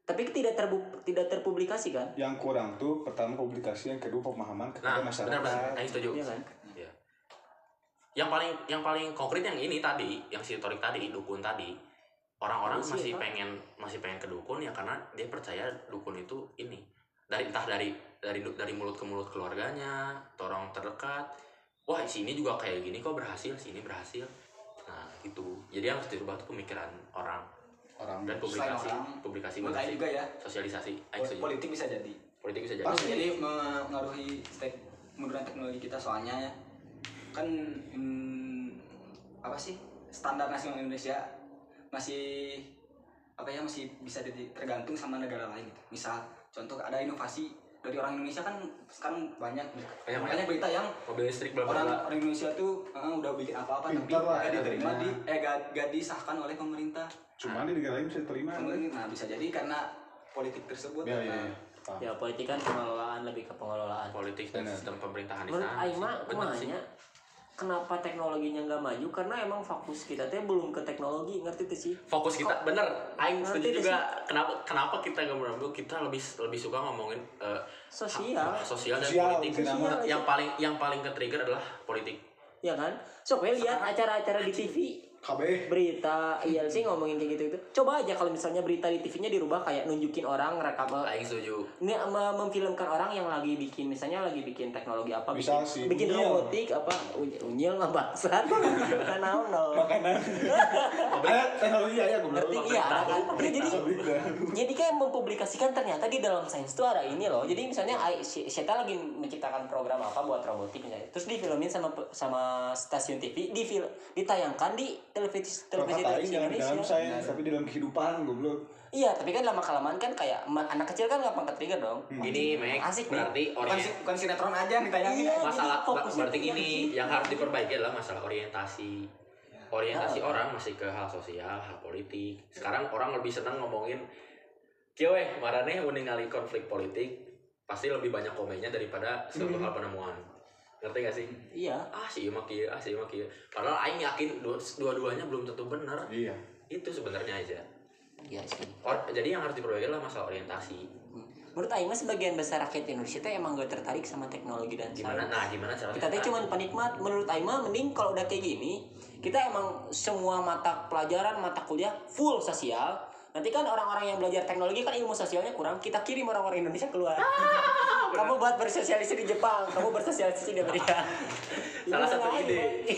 tapi tidak terbu tidak terpublikasi kan yang kurang tuh pertama publikasi yang kedua pemahaman kepada Nah, masyarakat benar-benar, Aing setuju. Iya kan Iya. Yang paling yang paling konkret yang ini tadi, yang si Torik tadi, dukun tadi. Orang-orang Iya sih, masih Pak. pengen masih pengen ke dukun ya karena dia percaya dukun itu ini. Dari entah dari dari dari mulut ke mulut keluarganya, atau orang terdekat. Wah, sini juga kayak gini kok berhasil, sini berhasil. Nah, itu. Jadi yang harus dirubah tuh pemikiran orang orang dan publikasi, orang. publikasi publikasi, juga ya sosialisasi. Politik bisa jadi Politik bisa jadi. Pasti. jadi mengaruhi tek kemudahan teknologi kita soalnya ya kan hmm, apa sih standar nasional Indonesia masih apa ya masih bisa jadi tergantung sama negara lain gitu. misal contoh ada inovasi dari orang Indonesia kan sekarang banyak Banyak, banyak. berita yang Mobil listrik bla orang orang Indonesia tuh eh, udah bikin apa-apa tapi Pintar lah, gak ya, diterima di eh gak, gak disahkan oleh pemerintah. Cuma di negara lain bisa diterima. Nah bisa jadi karena politik tersebut. Ya ya, nah, ya. Paham. ya politik kan pengelolaan lebih ke pengelolaan. Politik dan sistem pemerintahan di menurut sana. Sih. kumanya kenapa teknologinya nggak maju? Karena emang fokus kita teh belum ke teknologi ngerti tuh sih? Fokus kita bener. Aing setuju juga. kenapa kenapa kita nggak mengambil kita lebih lebih suka ngomongin eh, sosial. ha- sosial dan Sosial, politik? Sosial, yang paling yang paling ke trigger adalah politik. Ya kan? We lihat acara-acara di TV KB berita iya sih ngomongin kayak gitu itu coba aja kalau misalnya berita di TV-nya dirubah kayak nunjukin orang rekam Aing setuju. Ini mem- memfilmkan orang yang lagi bikin misalnya lagi bikin teknologi apa Bisa bikin, sih. bikin Unyil. robotik apa unyil, unyil nggak bangsat. Kan naon no. Makanan. Teknologi ya gue ngerti iya ada kan? Ya, jadi Iya. jadi kayak mempublikasikan ternyata di dalam sains itu ada ini loh. Jadi misalnya si Syeta lagi menciptakan program apa buat robotik misalnya? Terus difilmin sama pe- sama stasiun TV di ditayangkan di televisi televisi, di dalam Indonesia. sains tapi di dalam kehidupan goblok. Iya tapi kan lama kelamaan kan kayak anak kecil kan gampang ke trigger dong ini Mek Asik, berarti bukan, orient si- bukan sinetron aja yang ditayangin. Iya. masalah berarti gini situ. yang harus diperbaiki adalah masalah orientasi. Orientasi Ah. orang masih ke hal sosial hal politik. Sekarang orang lebih senang ngomongin weh marane ningali konflik politik pasti lebih banyak komennya daripada suatu hal penemuan ngerti gak sih? Iya. Ah sih mah kieu ah sih mah kieu padahal aing yakin dua- dua-duanya belum tentu benar. Iya. Itu sebenarnya aja. Iya sih. Or- jadi yang harus diperbaiki adalah masalah orientasi. Menurut Aing mah sebagian besar rakyat Indonesia teh emang gak tertarik sama teknologi dan gimana? sains. nah gimana caranya kita teh cuma penikmat. Menurut Aing mah mending kalau udah kayak gini kita emang semua mata pelajaran mata kuliah full sosial nanti kan orang-orang yang belajar teknologi kan ilmu sosialnya kurang. Kita kirim orang-orang Indonesia keluar. Kamu buat bersosialisasi di Jepang kamu bersosialisasi di Amerika. Salah Itu satu ide. Boy.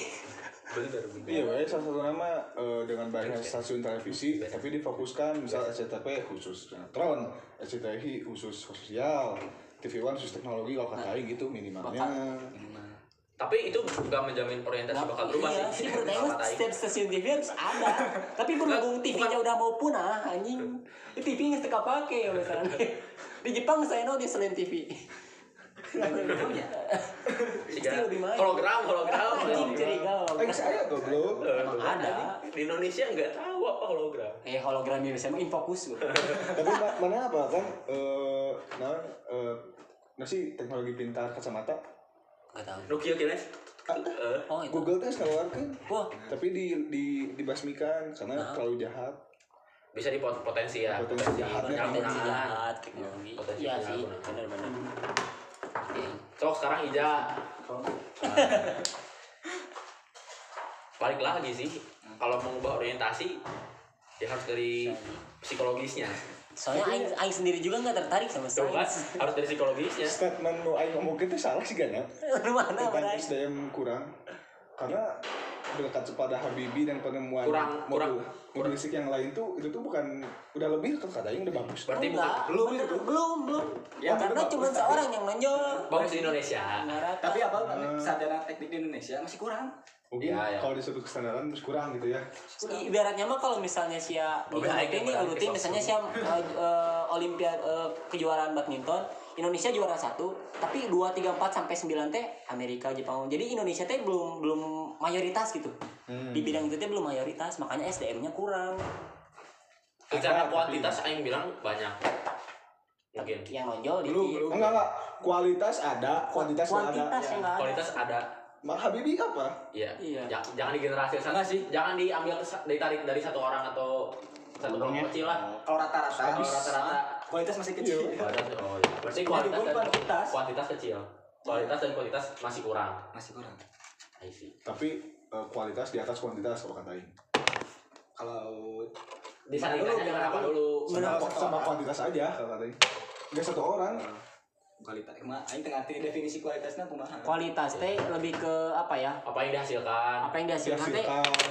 bener bener Iya, weh, salah satu nama eh, dengan banyak stasiun televisi, tapi difokuskan misal SCTV khusus sinetron, SCTV khusus sosial, TV One khusus teknologi kalau kata Aing gitu minimalnya. Tapi itu nggak menjamin orientasi bakal berubah iya sih. sih menurut setiap stasiun TV harus ada. Tapi berhubung TV-nya udah mau punah anjing. Ini TV nggak teka pakai ya misalnya. Di Jepang saya know di selain TV hologram hologram anjing curiga Aing saya goblok. Emang ada. di Indonesia nggak tahu apa hologram. Eh hologram Indonesia mah infokus gue tapi ma- mana apa kan? Eh nah eh nggak sih teknologi pintar kacamata nggak tahu. Nokia kira Eh, oh itu. Google teh keluarkan wah. tapi di di dibasmikan karena Nah. terlalu jahat. Bisa di pot- potensi ya. Potensi potensi jahatnya. potensi jahat. Teknologi. Potensi iya sih benar-benar. Oke. so sekarang Ija balik lagi sih. Kalau mau ubah orientasi ya harus dari psikologisnya soalnya Aing, Aing sendiri juga nggak tertarik sama Tuh sains. harus dari psikologisnya. Statement nu Aing ngomong itu salah sih gak mana tentang mana SDM kurang. Karena dekat kepada Habibie dan penemuan Kurang- mobil, kurang- mobil listrik yang lain tuh itu tuh bukan udah lebih kan katanya udah bagus. Berarti bukan Enggak, belum itu. belum belum. Ya, karena tapi cuma seorang yang nonjol. Bagus di Indonesia. Tapi apa Hmm. sarjana teknik di Indonesia masih kurang. Mungkin Ya, ya. kalau disebut kestandaran terus kurang gitu ya. Ibaratnya mah kalau misalnya si Oh, di baik, urutin nih baik, urutin baik. misalnya si olimpiade eh, kejuaraan badminton Indonesia juara satu tapi dua tiga empat sampai sembilan teh Amerika Jepang. Jadi Indonesia teh belum belum mayoritas gitu Hmm. di bidang itu teh belum mayoritas makanya SDM-nya kurang secara Ada, kuantitas Aing bilang banyak mungkin yang nonjol belum dikit belum enggak enggak kualitas ada kuantitas ada kuantitas yang nggak ada kualitas ada Mak Habibie apa Iya. Iya. Ja- Jangan di generasi. Enggak sih. Jangan diambil sa- ditarik dari satu orang atau satu kelompok kecil lah Kalau rata-rata, kalau rata-rata kualitas masih kecil. ada tuh. oh, iya. berarti kualitas dan kuantitas kuantitas kecil kualitas dan kualitas masih kurang masih kurang. I see. Tapi eh, kualitas di atas kuantitas kalau kata Aing. Kalau disandingkannya dengan apa dulu Sama, sama kuantitas aja kalau kata Aing. Nggak satu orang. Kualitas, emang aing tengah definisi kualitasnya kumaha. kualitas teh lebih ke apa ya? Apa yang dihasilkan? Apa yang dihasilkan teh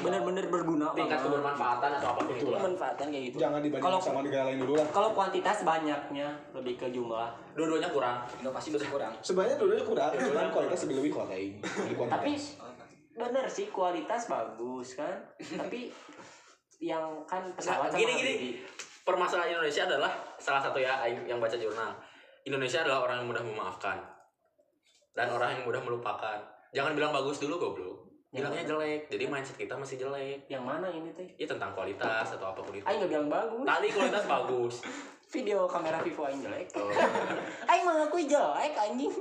bener-bener berguna tingkat kebermanfaatan atau apa pun itu lah. Kebermanfaatan kayak gitu. Jangan dibandingin Kalau- sama negara lain dulu lah. kalau kuantitas banyaknya lebih ke jumlah. Dua-duanya kurang. Inovasi masih kurang. Sebenarnya dulu kurang, cuman kualitas lebih lebih Aing. Kuantitas. tapi bener sih kualitas bagus kan. Tapi yang kan pesawat Nah, gini, gini. Permasalahan Indonesia adalah salah satu ya Aing yang baca jurnal Indonesia adalah orang yang mudah memaafkan. Dan orang yang mudah melupakan. Jangan bilang bagus dulu goblok. Bilangnya jelek. Jadi mindset kita masih jelek. Yang mana ini teh? Ya tentang kualitas atau apa pun itu. Aing nggak bilang bagus. Tadi kualitas bagus. Video kamera Vivo Aing jelek. Oh, Aing mengakui jelek anjing.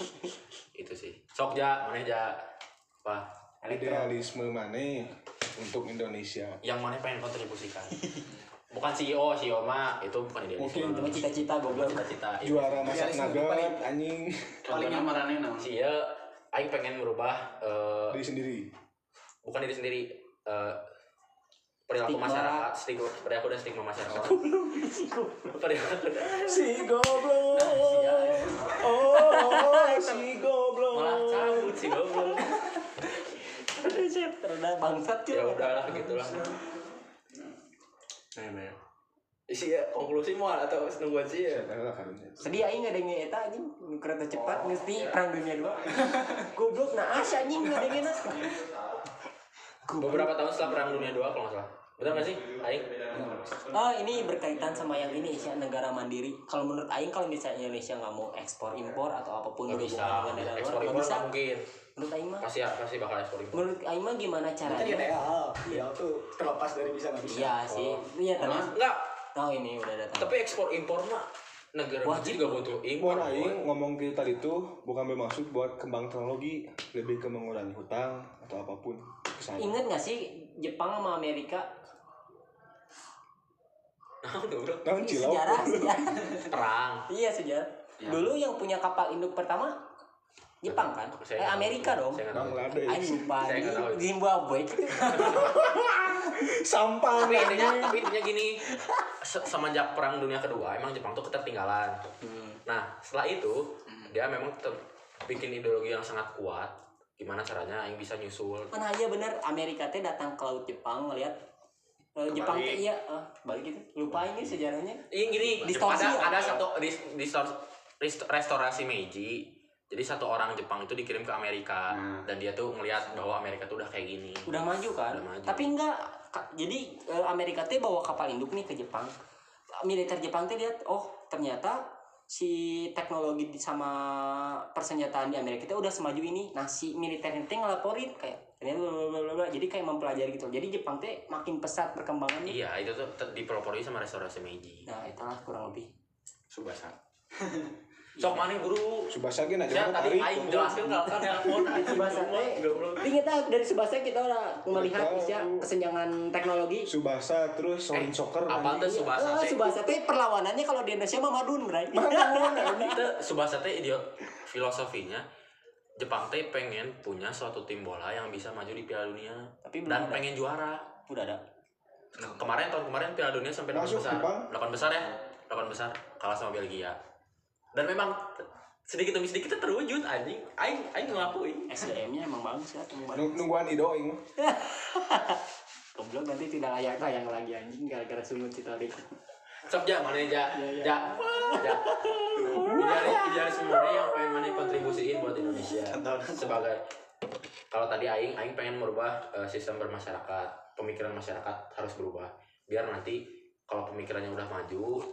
Itu sih. Sok ja mana ja. Apa? Idealisme mana untuk Indonesia. yang mana pengen kontribusikan bukan CEO CEO mah itu bukan idealisme Mungkin cuma cita-cita goblok. Cita-cita Juara masak paling- anjing. Contohnya marane naon? si ya Aing pengen merubah eh, diri sendiri. bukan diri sendiri eh, perilaku Stigma. masyarakat stigma perilaku dan stigma masyarakat. Perilaku Si goblok. Sia, Oh, si goblok. malah cabut sih goblok. Terus bangsat ya udahlah gitulah isi ya konklusi mau atau nungguan sih ya? Karunya. sedih aing yang eta anjing. Kereta cepat mesti perang dunia dua. Goblok nah asa anjing ada yang beberapa tahun setelah perang dunia dua kalau nggak salah betul nggak sih Aing Oh ini berkaitan sama yang ini sih negara mandiri. Kalau menurut Aing kalau misalnya Indonesia nggak mau ekspor impor atau apa pun nggak bisa dengan negara ekspor luar nggak impor bisa. mungkin Menurut Aing mah. pasti pasti bakal ekspor impor Menurut Aing mah gimana Kan caranya? ideal, ideal tuh terlepas dari bisa nggak bisa. Iya sih. Iya terus. enggak Oh ini udah datang. tapi ekspor impor mah negara Wajib. juga butuh impor Buat aing ngomong kita tadi tuh bukan bermaksud buat kembang teknologi, lebih ke mengurangi hutang atau apa pun. Ingat nggak sih Jepang sama Amerika nah udah udah Nah, cilau. sejarah sejarah. perang iya sejarah. Dulu yang punya kapal induk pertama Jepang kan? Saya Eh Amerika tahu. dong. saya nggak tahu. Bangladesh. Aing lupa di. Zimbabwe. Sampah. tapi intinya tapi intinya gini se- semenjak perang dunia kedua emang Jepang tuh ketertinggalan Hmm. nah setelah itu dia memang bikin ideologi yang sangat kuat gimana caranya yang bisa nyusul Mana aja bener Amerika teh datang ke laut Jepang ngeliat eh, Jepang teh iya eh, balik gitu. Lupa ini sejarahnya. Ini gini Distorsi ada ya? ada satu restorasi Meiji. Jadi satu orang Jepang itu dikirim ke Amerika. Nah. dan dia tuh ngelihat bahwa Amerika tuh udah kayak gini. Udah maju kan? Udah maju. tapi enggak jadi eh, Amerika teh bawa kapal induk nih ke Jepang. Militer Jepang teh lihat oh ternyata si teknologi sama persenjataan di Amerika itu udah semaju ini. Nah si militer teh ngelaporin kayak ternyata bla, bla, bla, bla. jadi kayak mempelajari gitu. Jadi Jepang teh makin pesat perkembangannya. Iya itu tuh dipelopori sama restorasi Meiji. Nah itulah kurang lebih. Subasa. Sok mana guru. Subasa saya jangan tadi aing jelaskan kalau kan telepon Subasa teh Ingat ah, dari Subasa kita udah melihat ya kesenjangan teknologi. Subasa terus Solin Soccer. apa tuh anjing. Subasa Ah, teh? Subasa teh perlawanannya kalau di Indonesia mah madun, Bray. itu Subasa teh idio filosofinya Jepang teh pengen punya suatu tim bola yang bisa maju di Piala Dunia Tapi dan ada. pengen juara. Udah ada. Kemarin tahun kemarin Piala Dunia sampai delapan besar. Delapan besar ya, delapan besar kalah sama Belgia. Dan memang sedikit demi sedikit itu terwujud anjing. Aing aing ngelakuin. SDM-nya emang bagus ya, emang bagus. Nungguan Ido ing. Goblok nanti tidak layak tayang lagi anjing gara-gara sungut si tadi. Sok ja mana ja? Iya, iya. ja. Ja. Idealis semuanya yang pengen mana kontribusiin buat Indonesia sebagai kalau tadi aing aing pengen merubah eh, sistem bermasyarakat pemikiran masyarakat harus berubah. Biar nanti kalau pemikirannya udah maju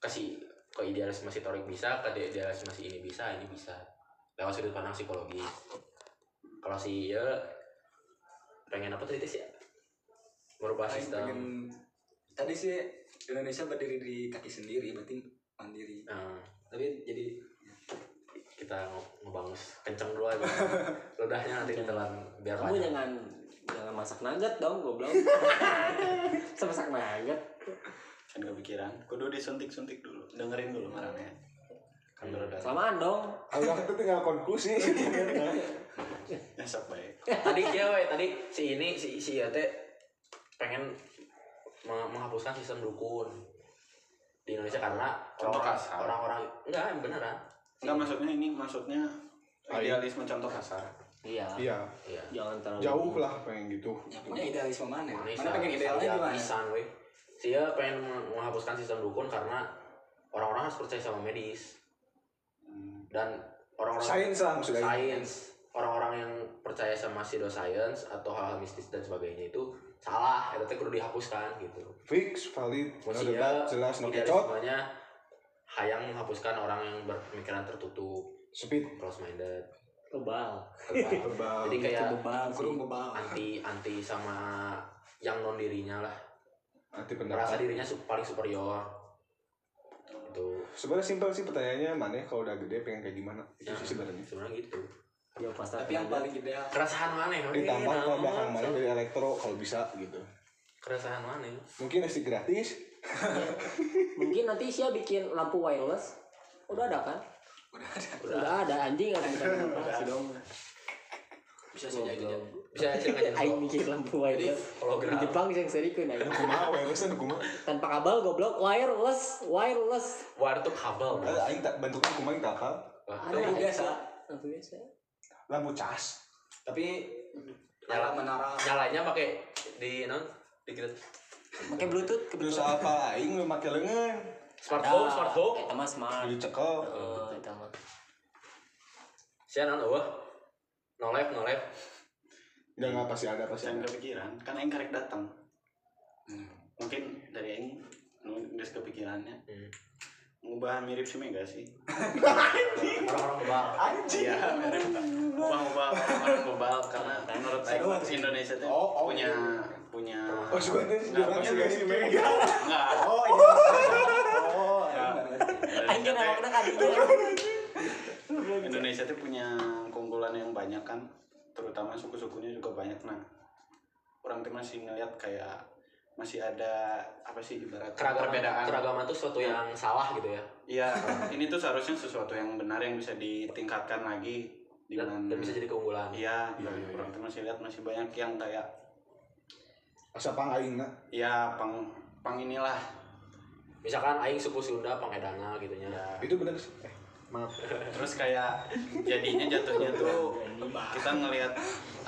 kasih ke idealisme si Torik bisa ke idealisme si ini bisa ini bisa. Lewat sudut pandang psikologi. Kalau si ya pengen apa tadi sih merubah Aing sistem. pengen tadi sih Indonesia berdiri di kaki sendiri berarti mandiri. Nah, tapi jadi kita nge- ngebangus kenceng dulu aja. Ludahnya nanti ditelan biar Kamu panjang jangan jangan masak nugget dong goblok. Semasak nugget. Kan kepikiran. Kudu disuntik-suntik dulu. Dengerin dulu marahnya. Kan baru datang kelamaan dong. Allah itu tinggal konklusi. Ya sok baik. Tadi ya? We, tadi si ini si si Iya teh pengen menghapuskan sistem dukun di Indonesia karena Contoh orang- kasar. orang-orang enggak beneran. Enggak maksudnya ini maksudnya idealisme contoh kasar. Iya. Iya. Iya. Jangan terlalu jauh lah pengen gitu. Ya punya idealisme mana? Mana Mana pengen idealnya gimana? pisan we dia pengen menghapuskan sistem dukun karena orang-orang harus percaya sama medis. Hmm. dan orang-orang sains lah maksudnya. Sains. Orang-orang yang percaya sama pseudoscience atau hal-hal mistis dan sebagainya itu salah itu teh kudu dihapuskan gitu. Fix valid benar Sia, debat jelas no kecot. idealismenya hayang menghapuskan orang yang berpemikiran tertutup. Speed. Close minded kebal tebal. Jadi kayak kebal Kurung bebal. anti anti sama yang non dirinya lah. Merasa pendapat. Dirinya su- paling superior. Itu sebenarnya simpel sih pertanyaannya mana kalau udah gede pengen kayak gimana? Itu Ya, sih sebenarnya. sebenarnya gitu ya pasti Tapi yang paling ideal keresahan mana ya ditambah Wih, kalau belakang mana dari elektro kalau bisa gitu. Keresahan mana ya? mungkin isi gratis. Mungkin nanti Sia bikin lampu wireless. Udah ada kan? Udah ada. Anjing ada. sih dong. Bisa saja itu bisa aja aing mikir lampu wireless. di hologram Jepang yang seri kan aing kumaha wireless kan kumaha tanpa kabel goblok. Wireless wireless. War itu kabel ada aing tak bentuknya kumaha ada Lampu biasa. lampu biasa lampu cas Tapi Nyala. menara. Nyalanya pakai di non di kita pakai bluetooth terus apa aing lu make leungeun smart home smart home. eta mah smart jadi cekel Oh, eta mah saya non wah no live no live enggak enggak pasti ada pasti ada. kepikiran, kan Aing karek datang. Mungkin dari Aing nulis kepikirannya. Hmm. Ngubah mirip si Mega sih. orang-orang bebal Iya, mirip. Ngubah-ngubah orang bebal karena menurut Aing Indonesia tuh Oh, oh. punya punya oh sebenarnya Nggak, dia punya sih mega. Enggak. Oh iya. Oh aing kan awakna kadinya Indonesia tuh punya keunggulan yang banyak kan. Terutama suku-sukunya juga banyak. Nah orang tuh masih ngeliat kayak masih ada apa sih ibarat keragaman perbedaan. keragaman itu sesuatu yang salah gitu ya? Iya, ini tuh seharusnya sesuatu yang benar yang bisa ditingkatkan lagi dan, dengan dan bisa jadi keunggulan. Iya, Iya, iya, orang tuh masih lihat masih banyak yang kayak asa pang aing na ya pang pang inilah. Misalkan aing suku Sunda pangedana gitu nya. Ya. itu bener sih. Eh maaf. Terus kayak jadinya jatuhnya tuh kita ngelihat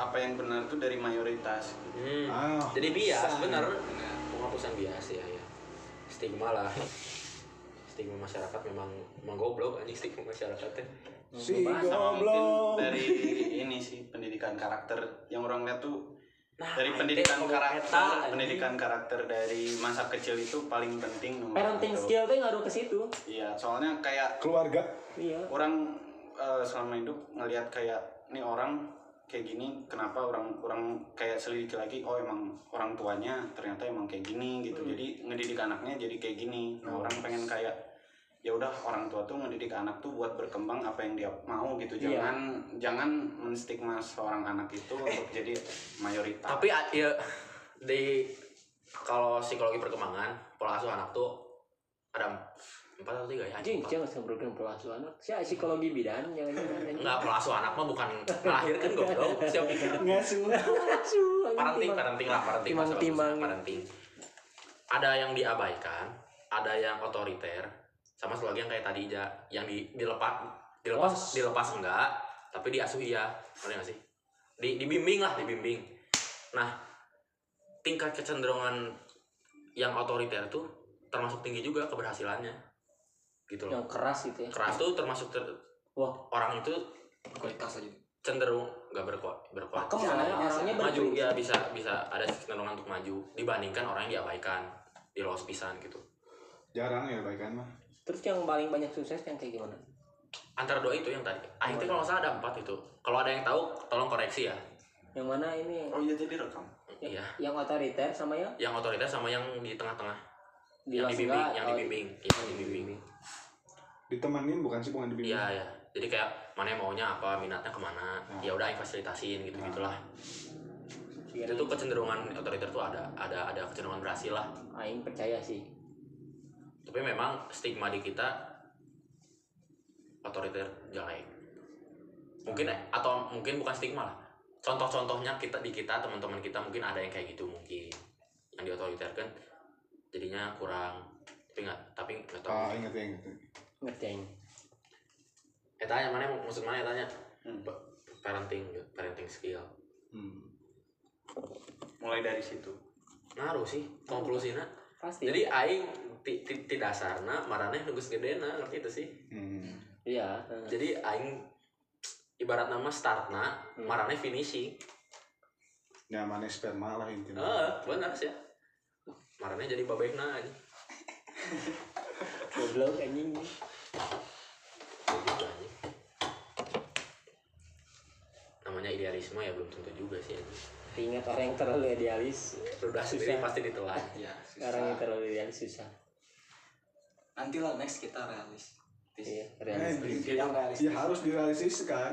apa yang benar tuh dari mayoritas. hmm. ah jadi bias bener penghapusan bias ya ya. Stigma lah. Stigma masyarakat memang memang goblok anjing stigma masyarakat teh si Sama mungkin goblok. dari ini sih pendidikan karakter. Yang orang lihat tuh nah dari pendidikan karakter eta, pendidikan karakter dari masa kecil itu paling penting nomor parenting satu. skill teh ngaruh ke situ. Iya soalnya kayak keluarga. Iya. orang eh, selama hidup ngelihat kayak nih orang kayak gini kenapa orang orang kayak selidiki lagi oh emang orang tuanya ternyata emang kayak gini gitu. Jadi ngedidik anaknya jadi kayak gini. Nah orang pengen kayak ya udah orang tua tuh ngedidik anak tuh buat berkembang apa yang dia mau gitu. Iya. jangan jangan menstigma seorang anak itu untuk jadi mayoritas. Tapi ya di kalau psikologi perkembangan pola asuh anak tuh ada empat atau tiga ya? Anjing jangan sebutkan pola asuh anak saya psikologi bidan jangan enggak pola asuh anak mah bukan melahirkan goblok. Siapa pikir ngasuh. Asuh parenting parenting lah parenting Timang-timang. bagusnya, parenting. Ada yang diabaikan ada yang otoriter sama satu lagi yang kayak tadi aja yang di, dilepas dilepas Was. dilepas enggak tapi diasuh iya ngerti nggak sih? Di dibimbing lah dibimbing. Nah tingkat kecenderungan yang otoriter tuh termasuk tinggi juga keberhasilannya gitu loh. Yang keras itu ya. Keras tuh termasuk ter- Wah. orang itu Kualitas aja. cenderung nggak berkuat berkuat. Pakem lah ya, orangnya maju ya bisa bisa ada kecenderungan untuk maju dibandingkan orang yang diabaikan di los pisan gitu. Jarang ya baikan mah. Terus yang paling banyak sukses yang kayak gimana? Antara dua itu yang tadi. Aing teh kalau salah ada empat itu. Kalau ada yang tahu tolong koreksi ya. Yang mana ini? Oh iya jadi rekam. Iya. yang otoriter sama yang? Yang otoriter sama yang di tengah-tengah. Yang Bilas dibimbing yang dibimbing. yang dibimbing ditemanin bukan sih bukan dibimbing. Iya ya jadi kayak mana yang maunya apa minatnya ke mana Nah. ya udah fasilitasin gitu gitulah. Itu tuh kecenderungan otoriter tuh ada ada ada kecenderungan berhasil lah. Aing percaya sih. Tapi memang stigma di kita otoriter jelek. Mungkin atau mungkin bukan stigma lah. Contoh-contohnya kita di kita teman-teman kita mungkin ada yang kayak gitu mungkin. Yang di otoriter kan jadinya kurang. Tapi nggak tapi nggak tahu. Ah inget ya aing eh tanya mana maksud mana ya tanya? Hmm. Pa- parenting parenting skill. Hmm. mulai dari situ. Ngaruh sih konklusinya. Pasti. Jadi aing ti, ti, ti dasarna marane nugas gedena ngerti itu sih? Hmm. iya. Jadi aing ibarat nama startna Hmm. marane finishing. Nyamannya sperma lah intinya. Eh benar sih. Marane jadi babekna aja goblok anjing namanya idealisme ya belum tentu juga sih aja ingat orang yang terlalu idealis udah sendiri Susah. pasti ditelan. Ya orang yang susah. terlalu idealis susah. Nanti lah next kita realistis. Iya Eh, realistis. yang realistis. ya harus direalistiskan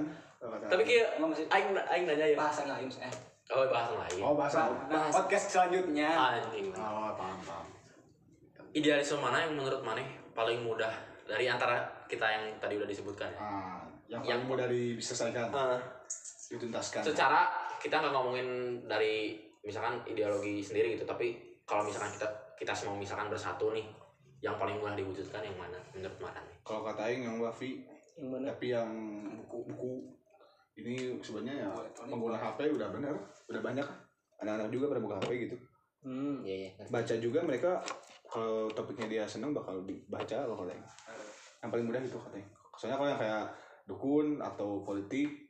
tapi kayak aing aing nanya ya. Bahasa lain eh oh bahasa lain oh bahasa nah, podcast selanjutnya. Anjing. Oh paham paham idealisme mana yang menurut mana paling mudah dari antara kita yang tadi udah disebutkan? Ya? ah yang Yang- paling mudah diselesaikan Eh, dituntaskan. Secara kita nggak ngomongin dari misalkan ideologi sendiri gitu tapi kalau misalkan kita kita semua misalkan bersatu nih yang paling mudah diwujudkan yang mana menurut mana nih kalau kata Aing yang Wafi yang mana? tapi yang buku-buku ini sebenarnya ya pengguna HP udah bener udah banyak. Anak-anak juga pada buka HP gitu. Hmm. Iya iya. Baca juga mereka kalau topiknya dia seneng bakal dibaca loh katanya. Yang paling mudah itu katanya. Soalnya kalau yang kayak dukun atau politik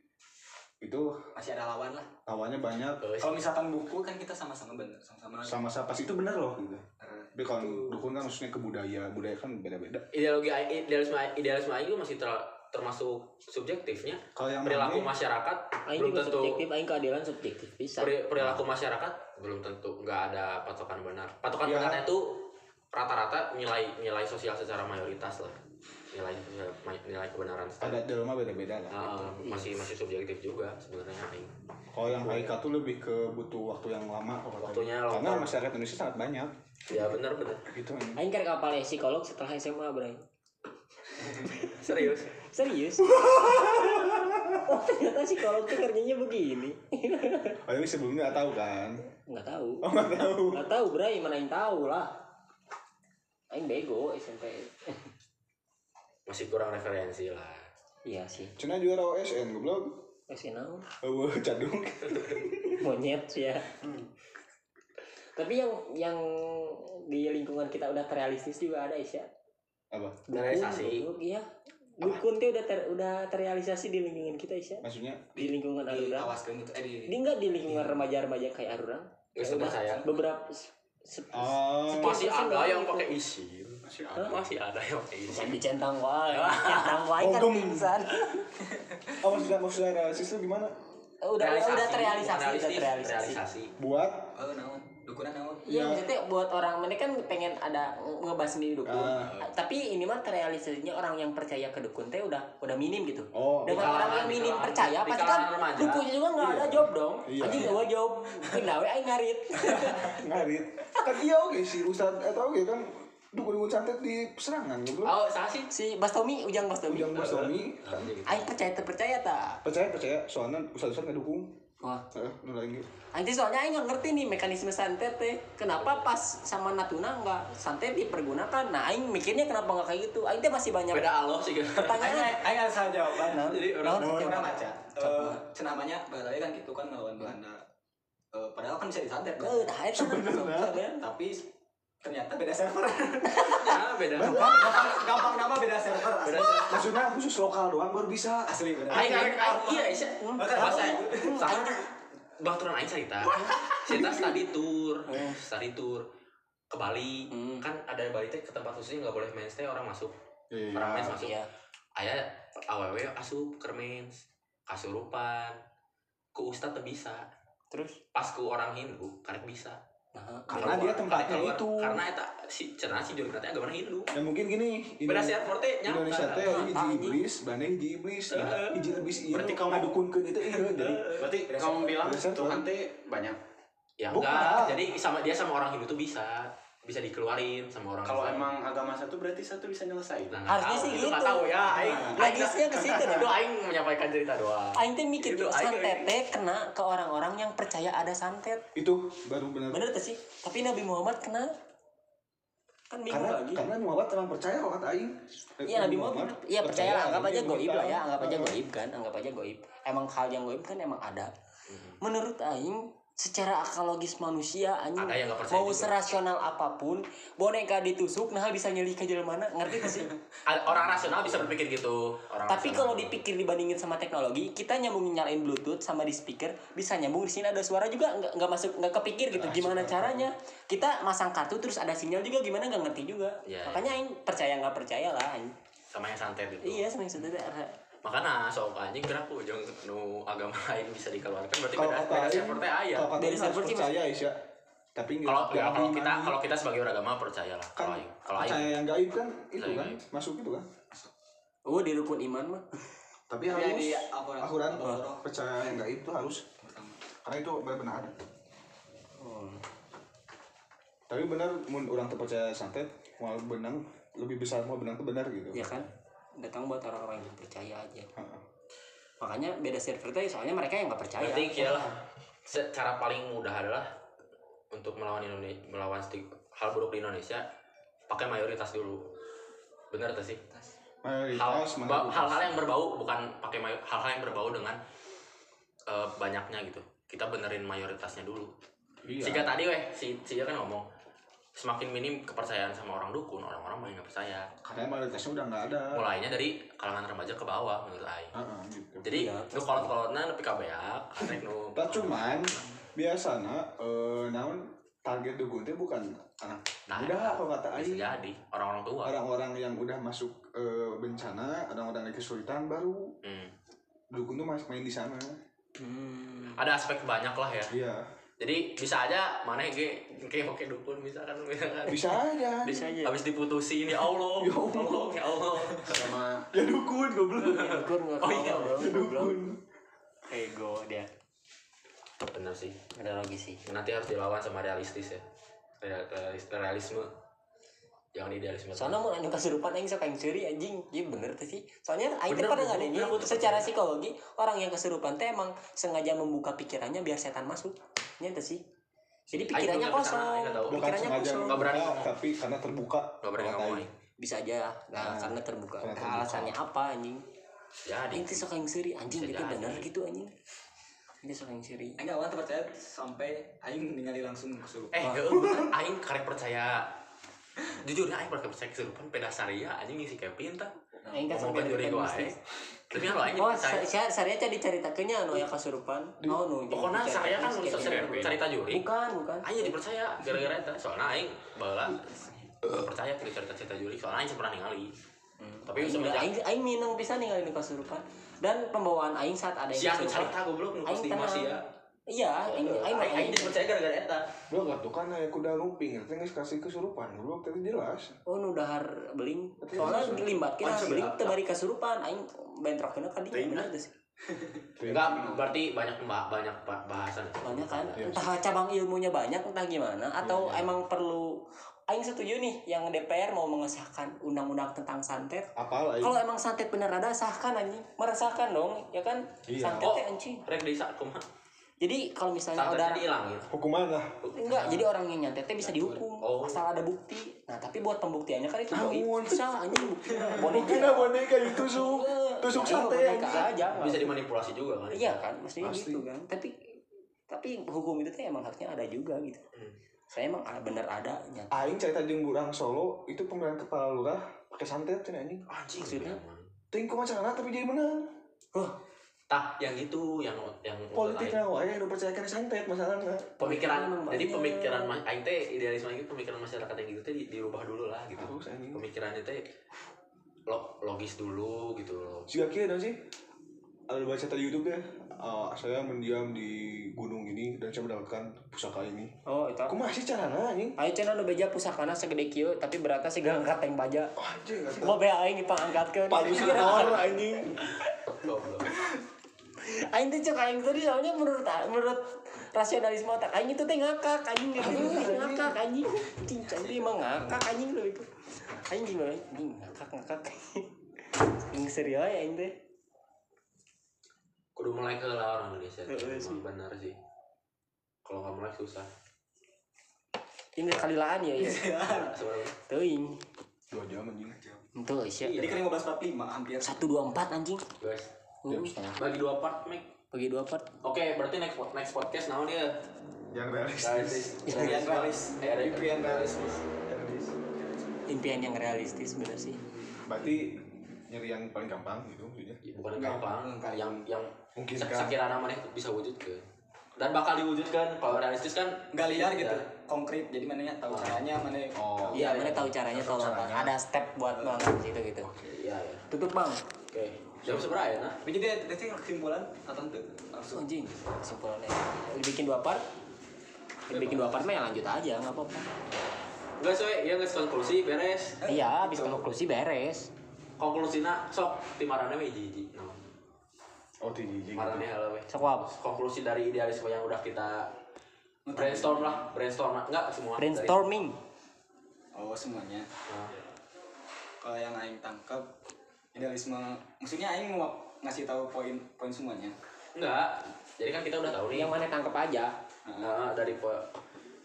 itu masih ada lawan lah. lawannya banyak. Eh, kalau misalkan buku kan kita sama-sama bener sama-sama sama-sama pas itu bener loh gitu. Eh, tapi kalau dukun kan maksudnya ke budaya budaya kan beda-beda. Ideologi idealisme idealisme itu masih ter- termasuk subjektifnya. Kalau yang perilaku mana masyarakat aing belum tentu subjektif aing keadilan subjektif bisa. Peri- perilaku masyarakat belum tentu nggak ada patokan benar. Patokan Ya. benarnya itu rata-rata nilai nilai sosial secara mayoritas lah. Nilai nilai kebenaran ada dalamnya beda-beda lah. Ah, masih masih subjektif juga sebenarnya aing. Kalau yang Aika tuh lebih ke butuh waktu yang lama. Kalau. Waktunya long karena masyarakat Indonesia sangat banyak. Ya benar benar. Gitu aing. Kan kapal psikolog setelah SMA bray. Serius? Serius? Oh ternyata psikolog tuh kerjanya begini. Oh ini sebelumnya nggak tahu kan? Nggak tahu. Oh nggak tahu. Nggak tahu bray. Mana yang tahu lah aing bego SMP masih kurang referensi lah. Iya sih. Cina juara OSN goblok. Masih naon? Oh cadung. Monyet sih ya. Tapi yang yang di lingkungan kita udah terrealistis juga ada Isya. Apa? Terrealisasi. iya. Dukun tuh udah ter, udah terrealisasi di lingkungan kita Isya. Maksudnya? Di lingkungan Arurang diawaskan gitu eh di, ini enggak di lingkungan remaja-remaja kayak Arurang saya. beberapa oh. masih ada yang pakai isin. Masih ada. Masih ada yang pakai isin. Jangan dicentang wae. Centang wae kan pingsan oh maksudnya maksudnya realistis itu gimana udah udah udah terrealisasi udah terrealisasi. realisasi. Buat? Oh naon dukunan naon Iya, Ya. maksudnya buat orang mereka kan pengen ada nge- ngebahas sendiri dukun. Ah. Tapi ini mah terrealisasinya orang yang percaya ke dukun teh udah udah minim gitu. oh Dengan kalangan- orang yang minim kalangan- percaya pasti kan dukunnya juga nggak ada Iya. job dong. Iya. Anjing gak job. We aing ngarit. ngarit kan iya oke sih ustad atau oke kan dukun-dukun santet di serangan goblok oh salah sih si Bastomi, Ujang Bastomi. ujang kan Aing percaya terpercaya tak? percaya percaya soalnya ustad-ustad nggak dukung Wah, eh nu lagi Aing teh soalnya aing nggak ngerti nih mekanisme santet teh. Kenapa pas sama Natuna nggak santet dipergunakan? Nah, aing mikirnya kenapa nggak kayak gitu? Aing teh masih banyak beda Allah sih pertanyaan. Aing ada salah jawaban Naon? Jadi Naon? orang- pernah baca eh cenamanya Balai kan gitu kan melawan Belanda Eh, padahal kan bisa disantet kan eta Sebenarnya. tapi ternyata beda server. Ya beda. Gampang, gampang nama beda server. Beda. Maksudnya khusus lokal doang baru bisa. Asli bener Aing aing iya iya Bahkan bahasa soalnya baturan aing cerita cerita study tour study tour ke Bali. Hmm. kan ada Bali teh ke tempat khususnya nggak boleh mens teh orang masuk. Iya. Orang mens masuk. Iya. ayah aww asup ke mens. Kasurupan. Ku ustad bisa. Terus? Pas ku orang Hindu karek bisa nah, Karena dia tempatnya keluar. itu. karena eta si cenah si jurna teh agama Hindu. Ya mungkin gini server teh nyata. Indonesia teh hiji iblis Belanda hiji iblis nah hiji iblis iya. Berarti kamu dukunkeun itu iya jadi berarti kamu bilang. Tuhan teh banyak. Ya Bukan. enggak. Jadi sama dia sama orang Hindu tuh bisa bisa dikeluarin sama orang Kalau emang agama satu berarti satu bisa nyelesain. Nah, Harusnya sih itu gitu. nggak tahu ya aing Logisnya ke situ itu aing menyampaikan cerita doang Aing teh mikir Itu, aing- santet teh kena ke orang-orang yang percaya ada santet. itu baru benar Bener tuh sih? Tapi Nabi Muhammad kena kan bingung karena lagi. karena Muhammad emang percaya kok kata aing Iya Nabi Muhammad, iya percaya lah, anggap aja goib lah ya, anggap aja goib kan, anggap aja goib. Emang hal yang goib kan emang ada. Menurut Aing, secara akal logis manusia, Ada yang percaya mau juga. serasional apa pun, boneka ditusuk, nah bisa nyeli ke jelema mana, ngerti gak sih? Orang rasional bisa berpikir gitu orang Tapi rasional. kalau dipikir dibandingin sama teknologi, kita nyambungin nyalain Bluetooth sama di speaker bisa nyambung di sini ada suara juga nggak nggak masuk nggak kepikir gitu gimana caranya. Kita masang kartu terus ada sinyal juga gimana nggak ngerti juga. Iya, Makanya aing percaya nggak percaya lah. Aing. sama yang santet itu Iya seneng saudara. Makanya sok anjing gerak ujung nu agama lain bisa dikeluarkan berarti kalau beda. kata beda aing server teh aya kalau kata Dari server sih percaya Isya tapi kalau ya, kalau kita kalau kita sebagai beragama percaya lah kan kalau kalau percaya yang gaib kan itu kan? gaib. masuk itu kan? Oh di rukun iman mah. tapi Ya, harus di akuran akurat. percaya yang gaib itu harus. Karena itu benar-benar ada. Oh. tapi benar mun orang terpercaya santet mau benang lebih besar mau benang itu benar gitu. Ya kan? Datang buat orang-orang yang percaya aja. Heeh. Makanya beda server tuh soalnya mereka yang nggak percaya. berarti kira lah se- cara paling mudah adalah untuk melawan Indonesia melawan hal buruk di Indonesia pakai mayoritas dulu benar tuh sih mayoritas hal-hal yang berbau bukan pakai hal-hal yang berbau dengan eh, banyaknya gitu kita benerin mayoritasnya dulu Iya. Sehingga tadi weh si si kan ngomong semakin minim kepercayaan sama orang dukun orang-orang makin nggak percaya. Karena mayoritasnya udah nggak ada. Mulainya dari kalangan remaja ke bawah menurut Aing. Heeh, gitu. Jadi Iya, nu kolot-kolotna nepi ka beak arek nu Tak cuman biasana eh naon target dukun teh bukan anak Nah, muda kalau kata bisa Aing? jadi. Orang-orang tua. Orang-orang yang udah masuk eh, bencana orang-orang yang kesulitan baru Hmm. dukun tuh masih main di sana. Hmm. ada aspek banyak lah ya. Iya jadi bisa aja mana ge ge oke dukun misalkan misalkan bisa aja Bisa aja. habis diputusin ya Allah ya Allah ya Allah Sama ya dukun goblok dukun nggak Oh iya, ya dukun Ego dia. bener sih Ada logis sih. nanti harus dilawan sama realistis ya Real- realis- realisme jangan idealisme Soalnya mau anu kesurupan aing sok aing curi anjing. Iya bener tuh sih. Soalnya aing teh pada ngadengin bener, bener. secara psikologi orang yang kesurupan teh emang sengaja membuka pikirannya biar setan masuk. Nya tuh sih. Jadi pikirannya kosong. nggak Pikirannya kosong. Nggak berani ngomong. tapi karena terbuka Gak berani ngomong. Bisa aja. Nah, Nah, karena terbuka. karena terbuka. alasannya apa anjing? jadi Aing teh sok aing curi anjing gitu jadi. bener gitu anjing. Ini sok aing curi. Aing awalnya percaya sampai aing ningali langsung kesurupan. eh aing karek percaya jujur ya aing karek percaya kesurupan peda saria anjing ngisi Kevin tah Aing kan sampai gue mistis. Tapi lo Oh, percaya saya saya tadi diceritakeunnya anu ya kasurupan. Oh, nu. pokoknya saya kan nulis Bukan, cerita juri bukan. aing jadi percaya gara-gara itu soalnya aing bala percaya ke cerita-cerita juri soalnya aing pernah ningali tapi Aing, semenjak aing, aing minang bisa nih kali kasurupan. Dan pembawaan aing saat ada yang si kesurupan. cerita goblok nu pasti masih ya Iya, aing aing aing percaya gara-gara eta Lu gak tuh kan aya kuda lumping, itu nggak kasih kesurupan, lu tadi jelas. Oh, nu dahar beling. Tapi Soalnya dilimbatkeun beling berat. teu bari kasurupan, aing bentrokeun ka Teuing, dinya bener teh sih. enggak berarti banyak pemba- banyak ba- bahasan Banyak kan, Iya. entah cabang ilmunya banyak entah gimana atau Iya. emang perlu Aing setuju nih yang DPR mau mengesahkan undang-undang tentang santet Apal aing. Kalau emang santet bener ada sahkan anjing, meresahkan dong, ya kan? Iya. Santet Oh. teh anjing. rek desa kumaha Jadi kalau misalnya santetnya udah dihilangin Hukuman lah. enggak, jadi orang yang nyantet teh bisa dihukum Oh. asal ada bukti. Nah, tapi buat pembuktiannya kan itu Namun. Bisa anjing bukti. Boneka boneka ditusuk. Tusuk Ya, sate boneka anjing. aja. nggak- bisa dimanipulasi juga kan Iya kan, mestinya Pasti. gitu kan. Tapi tapi hukum itu teh emang harusnya ada juga gitu. Hmm. Saya emang bener ada nyata. Aing cerita jeung burang Solo itu pemilihan kepala lurah pakai santet anjing. anjing Maksudnya? Ting kumaha carana tapi jadi menang. Tah yang itu yang yang Politik lain. nah wae udah percaya kan santet masalahnya. pemikiran jadi pemikiran aing teh idealisme teh pemikiran masyarakat yang gitu teh di- dirubah dulu lah gitu pemikirannya teh lo, logis dulu gitu loh kieu dan sih. Ada baca tadi YouTube ya. eh, saya mendiam di gunung ini dan saya mendapatkan pusaka ini. Oh, itu. Aku masih carana anjing. Ayo cenah nu beja pusakana segede kieu tapi beratnya siga angkat teng baja. Oh, anjing Mau bea aing dipangangkatkeun. Palusitor anjing. Aing teh cek aing tadi soalnya menurut menurut rasionalisme otak anjing itu teh ngakak anjing. Ngakak anjing. Anjing anjing emang ngakak anjing lu itu. Anjing gimana? Anjing ngakak ngakak. Anjing serius ya anjing teh. Kudu mulai ke lah orang Indonesia. Emang sih. benar sih. Kalau nggak mulai susah. Ini kalilaan ya ya sebenarnya teuing dua jam anjing. Itu sih Jadi kan 1545 hampir. satu dua empat anjing. Guys jam setengah. Bagi dua part Mike bagi dua part. Oke berarti next pod- next podcast naon dia? Yang realistis. Realistis. Impian realis. Eh, ada- Impian yang realistis bener sih. Berarti nyari yang paling gampang gitu maksudnya? Bukan gampang yang yang Mungkin kan. sekiranya mana bisa wujud ke dan bakal diwujudkan kalau realistis kan Nggak liar Ya. gitu. Konkret. Jadi mana tahu caranya, mana oh iya mana tahu caranya. tahu apa ada step buat banget situ gitu. Iya ya tutup bang. Oke jam seberapa ya nah Tapi jadi itu kesimpulan atau ente langsung. anjing kesimpulannya. Dibikin dua part. Dibikin dua part mah ya lanjut aja nggak apa-apa. Enggak soy iya nggak konklusi beres. Iya habis konklusi beres. Konklusina sok timarannya hiji no. oh. Di timarannya halo we sok apa konklusi dari idealisme yang udah kita brainstorm lah brainstorm lah. Enggak semua. Brainstorming. Oh semuanya. Nah, Kalau yang aing tangkap idealisme, maksudnya aing mau ngasih tahu poin poin semuanya. enggak. Jadi kan kita udah tahu nih. Yang mana tangkap aja. Nah, dari pe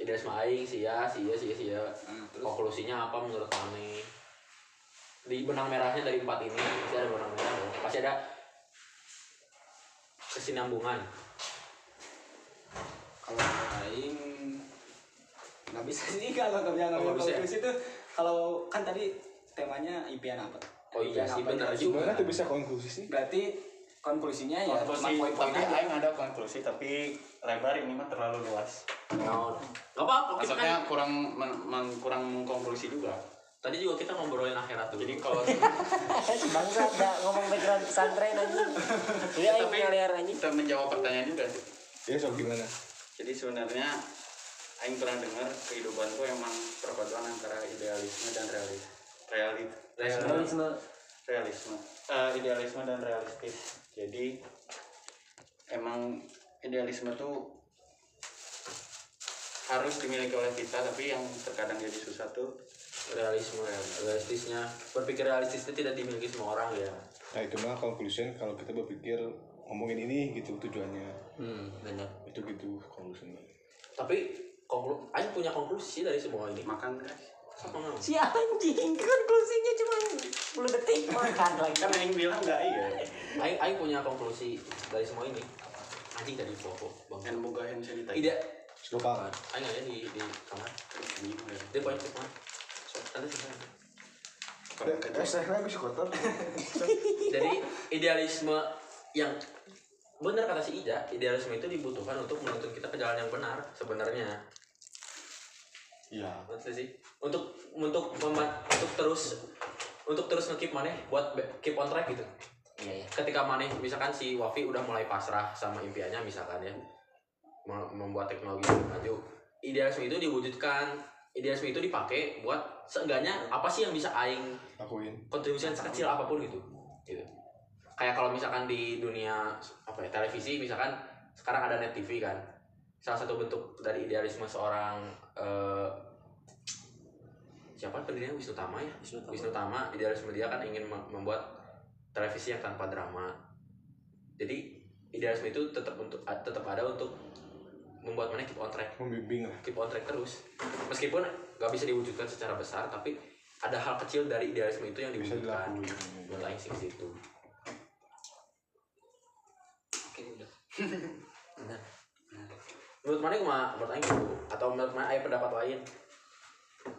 idealisme aing sia sia sia sia Nah, terus? Konklusinya apa menurut Mane di benang merahnya dari empat ini pasti ada benang merah dong. pasti ada kesinambungan. Kalau menurut aing nggak bisa sih kalau nggak bisa ngambil nggak bisa ya? konklusi itu kalau kan tadi temanya impian apa? Oh iya Impian sih, benar aja. juga. gimana tuh bisa konklusi sih. Berarti konklusinya ya konklusi cuma poin-poin tapi aja. aing ada konklusi tapi lebar ini mah terlalu luas. Nah, nggak apa-apa kita maksudnya kan kurang men, men- kurang mengkonklusi juga. Tadi juga kita ngobrolin akhirat tuh jadi kalau bangsa nggak ngomong background pesantren anjing jadi ayo tapi anjing kita menjawab pertanyaan juga sih. Ya so gimana? Jadi sebenarnya Aing pernah dengar kehidupan tuh emang perpaduan antara idealisme dan realis realit realisme. Realisme. Eh, idealisme dan realistis. Jadi emang idealisme tuh harus dimiliki oleh kita tapi yang terkadang jadi susah tuh realisme. Realistisnya. Berpikir realistis itu tidak dimiliki semua orang ya. Nah itu mah conclusion kalau kita berpikir ngomongin ini gitu tujuannya. Hmm benar. Itu gitu conclusionnya. Tapi konklu punya konklusi dari semua ini. Makan guys? Si anjing konklusinya cuma 10 detik. Makan lagi kan Aing bilang enggak iya. Aing, Aing punya konklusi dari semua ini. Anjing dari pokok bang. Yang boga yang cerita ide. Lupa Aing aja di di kamar. Dia poin mana ada sih kotor. jadi idealisme yang benar kata si Ida idealisme itu dibutuhkan untuk menuntun kita ke jalan yang benar sebenarnya. Iya. Maksudnya sih untuk untuk untuk terus untuk terus ngekip maneh buat keep on track gitu. Iya iya. Ketika maneh misalkan si Wafi udah mulai pasrah sama impiannya misalkan ya mem- membuat teknologi maju idealisme itu diwujudkan idealisme itu dipakai buat seenggaknya apa sih yang bisa aing Akuin. kontribusi yang sekecil apa pun gitu gitu. Kayak kalau misalkan di dunia apa ya televisi misalkan sekarang ada net TV kan. Salah satu bentuk dari idealisme seorang eh, siapa pendirinya Wisnu Tama ya? Wisnu Tama. Wisnu Tama idealisme dia kan ingin mem- membuat televisi yang tanpa drama. Jadi idealisme itu tetap untuk tetap ada untuk membuat mana keep on track. Membimbing lah. keep on track terus. Meskipun nggak bisa diwujudkan secara besar tapi ada hal kecil dari idealisme itu yang Bisa diwujudkan. buat aing sih ke situ Oke udah. Benar. menurut mana kumaha menurut aing gitu. Atau menurut mana ada pendapat lain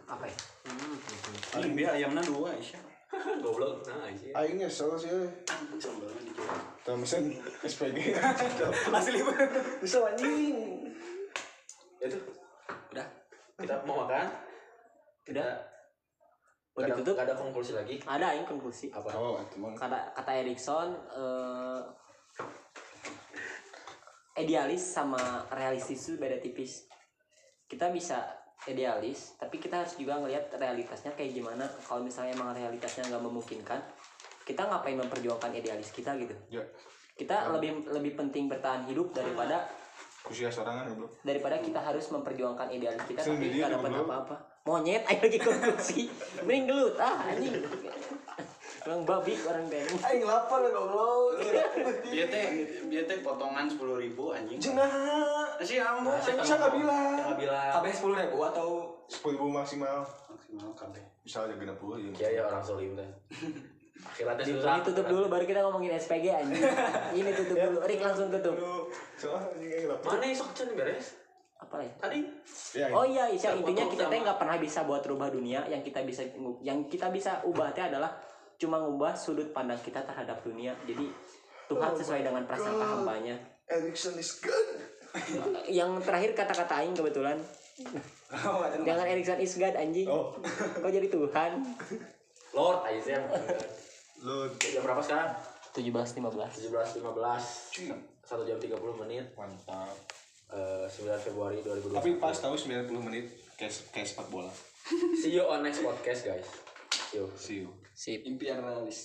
apa ya? Paling dia ayamnya dua isya goblok. Nah sih Aing nyesel sih. eh. sambalnya dikit Tuh mesin SPG. Asli Bisa anjing. itu? Udah. Kita mau makan? Udah. Mau Gak ada, ditutup? gak ada konklusi lagi? Ada yang konklusi. Apa? Oh, kata kata Erikson eh, idealis sama realistis itu beda tipis. Kita bisa idealis tapi kita harus juga ngelihat realitasnya kayak gimana kalau misalnya emang realitasnya nggak memungkinkan kita ngapain memperjuangkan idealis kita gitu Ya. kita lebih lebih penting bertahan hidup daripada Usia sorangan goblok. daripada kita harus memperjuangkan idealis kita Sering tapi nggak dapat apa-apa monyet ayo lagi konsumsi mending gelut ah anjing orang babi orang teh Aing lapar goblok. Dia teh dia teh potongan sepuluh ribu anjing. Cenah. Si ambo Saya nggak bilang. Nggak bilang. Kabeh sepuluh ribu atau Sepuluh ribu maksimal. maksimal kabeh. Misalnya genap puluh ya. Iya ya orang solim teh. Akhiratnya ini susah. tutup dulu baru kita ngomongin SPG anjing ini tutup dulu Rik langsung tutup. Mana sok cen beres? apa ya Tadi Ya, Oh iya, Isya intinya kita teh nggak pernah bisa buat rubah dunia. Yang kita bisa yang kita bisa ubah teh adalah cuma ngubah sudut pandang kita terhadap dunia. Jadi Tuhan sesuai dengan prasangka hambanya. Erickson is good. Yang terakhir kata-kata Aing kebetulan. Jangan Erikson is God anjing. Oh, Kau jadi Tuhan. Lord aja sih yang lu jam berapa sekarang? 17.15 17.15 1 jam 30 menit mantap. Eh, 9 Februari 2020 Tapi pas tahu 90 menit kayak kayak sepak bola. see you on next podcast guys see you See you. Sip. impian realis.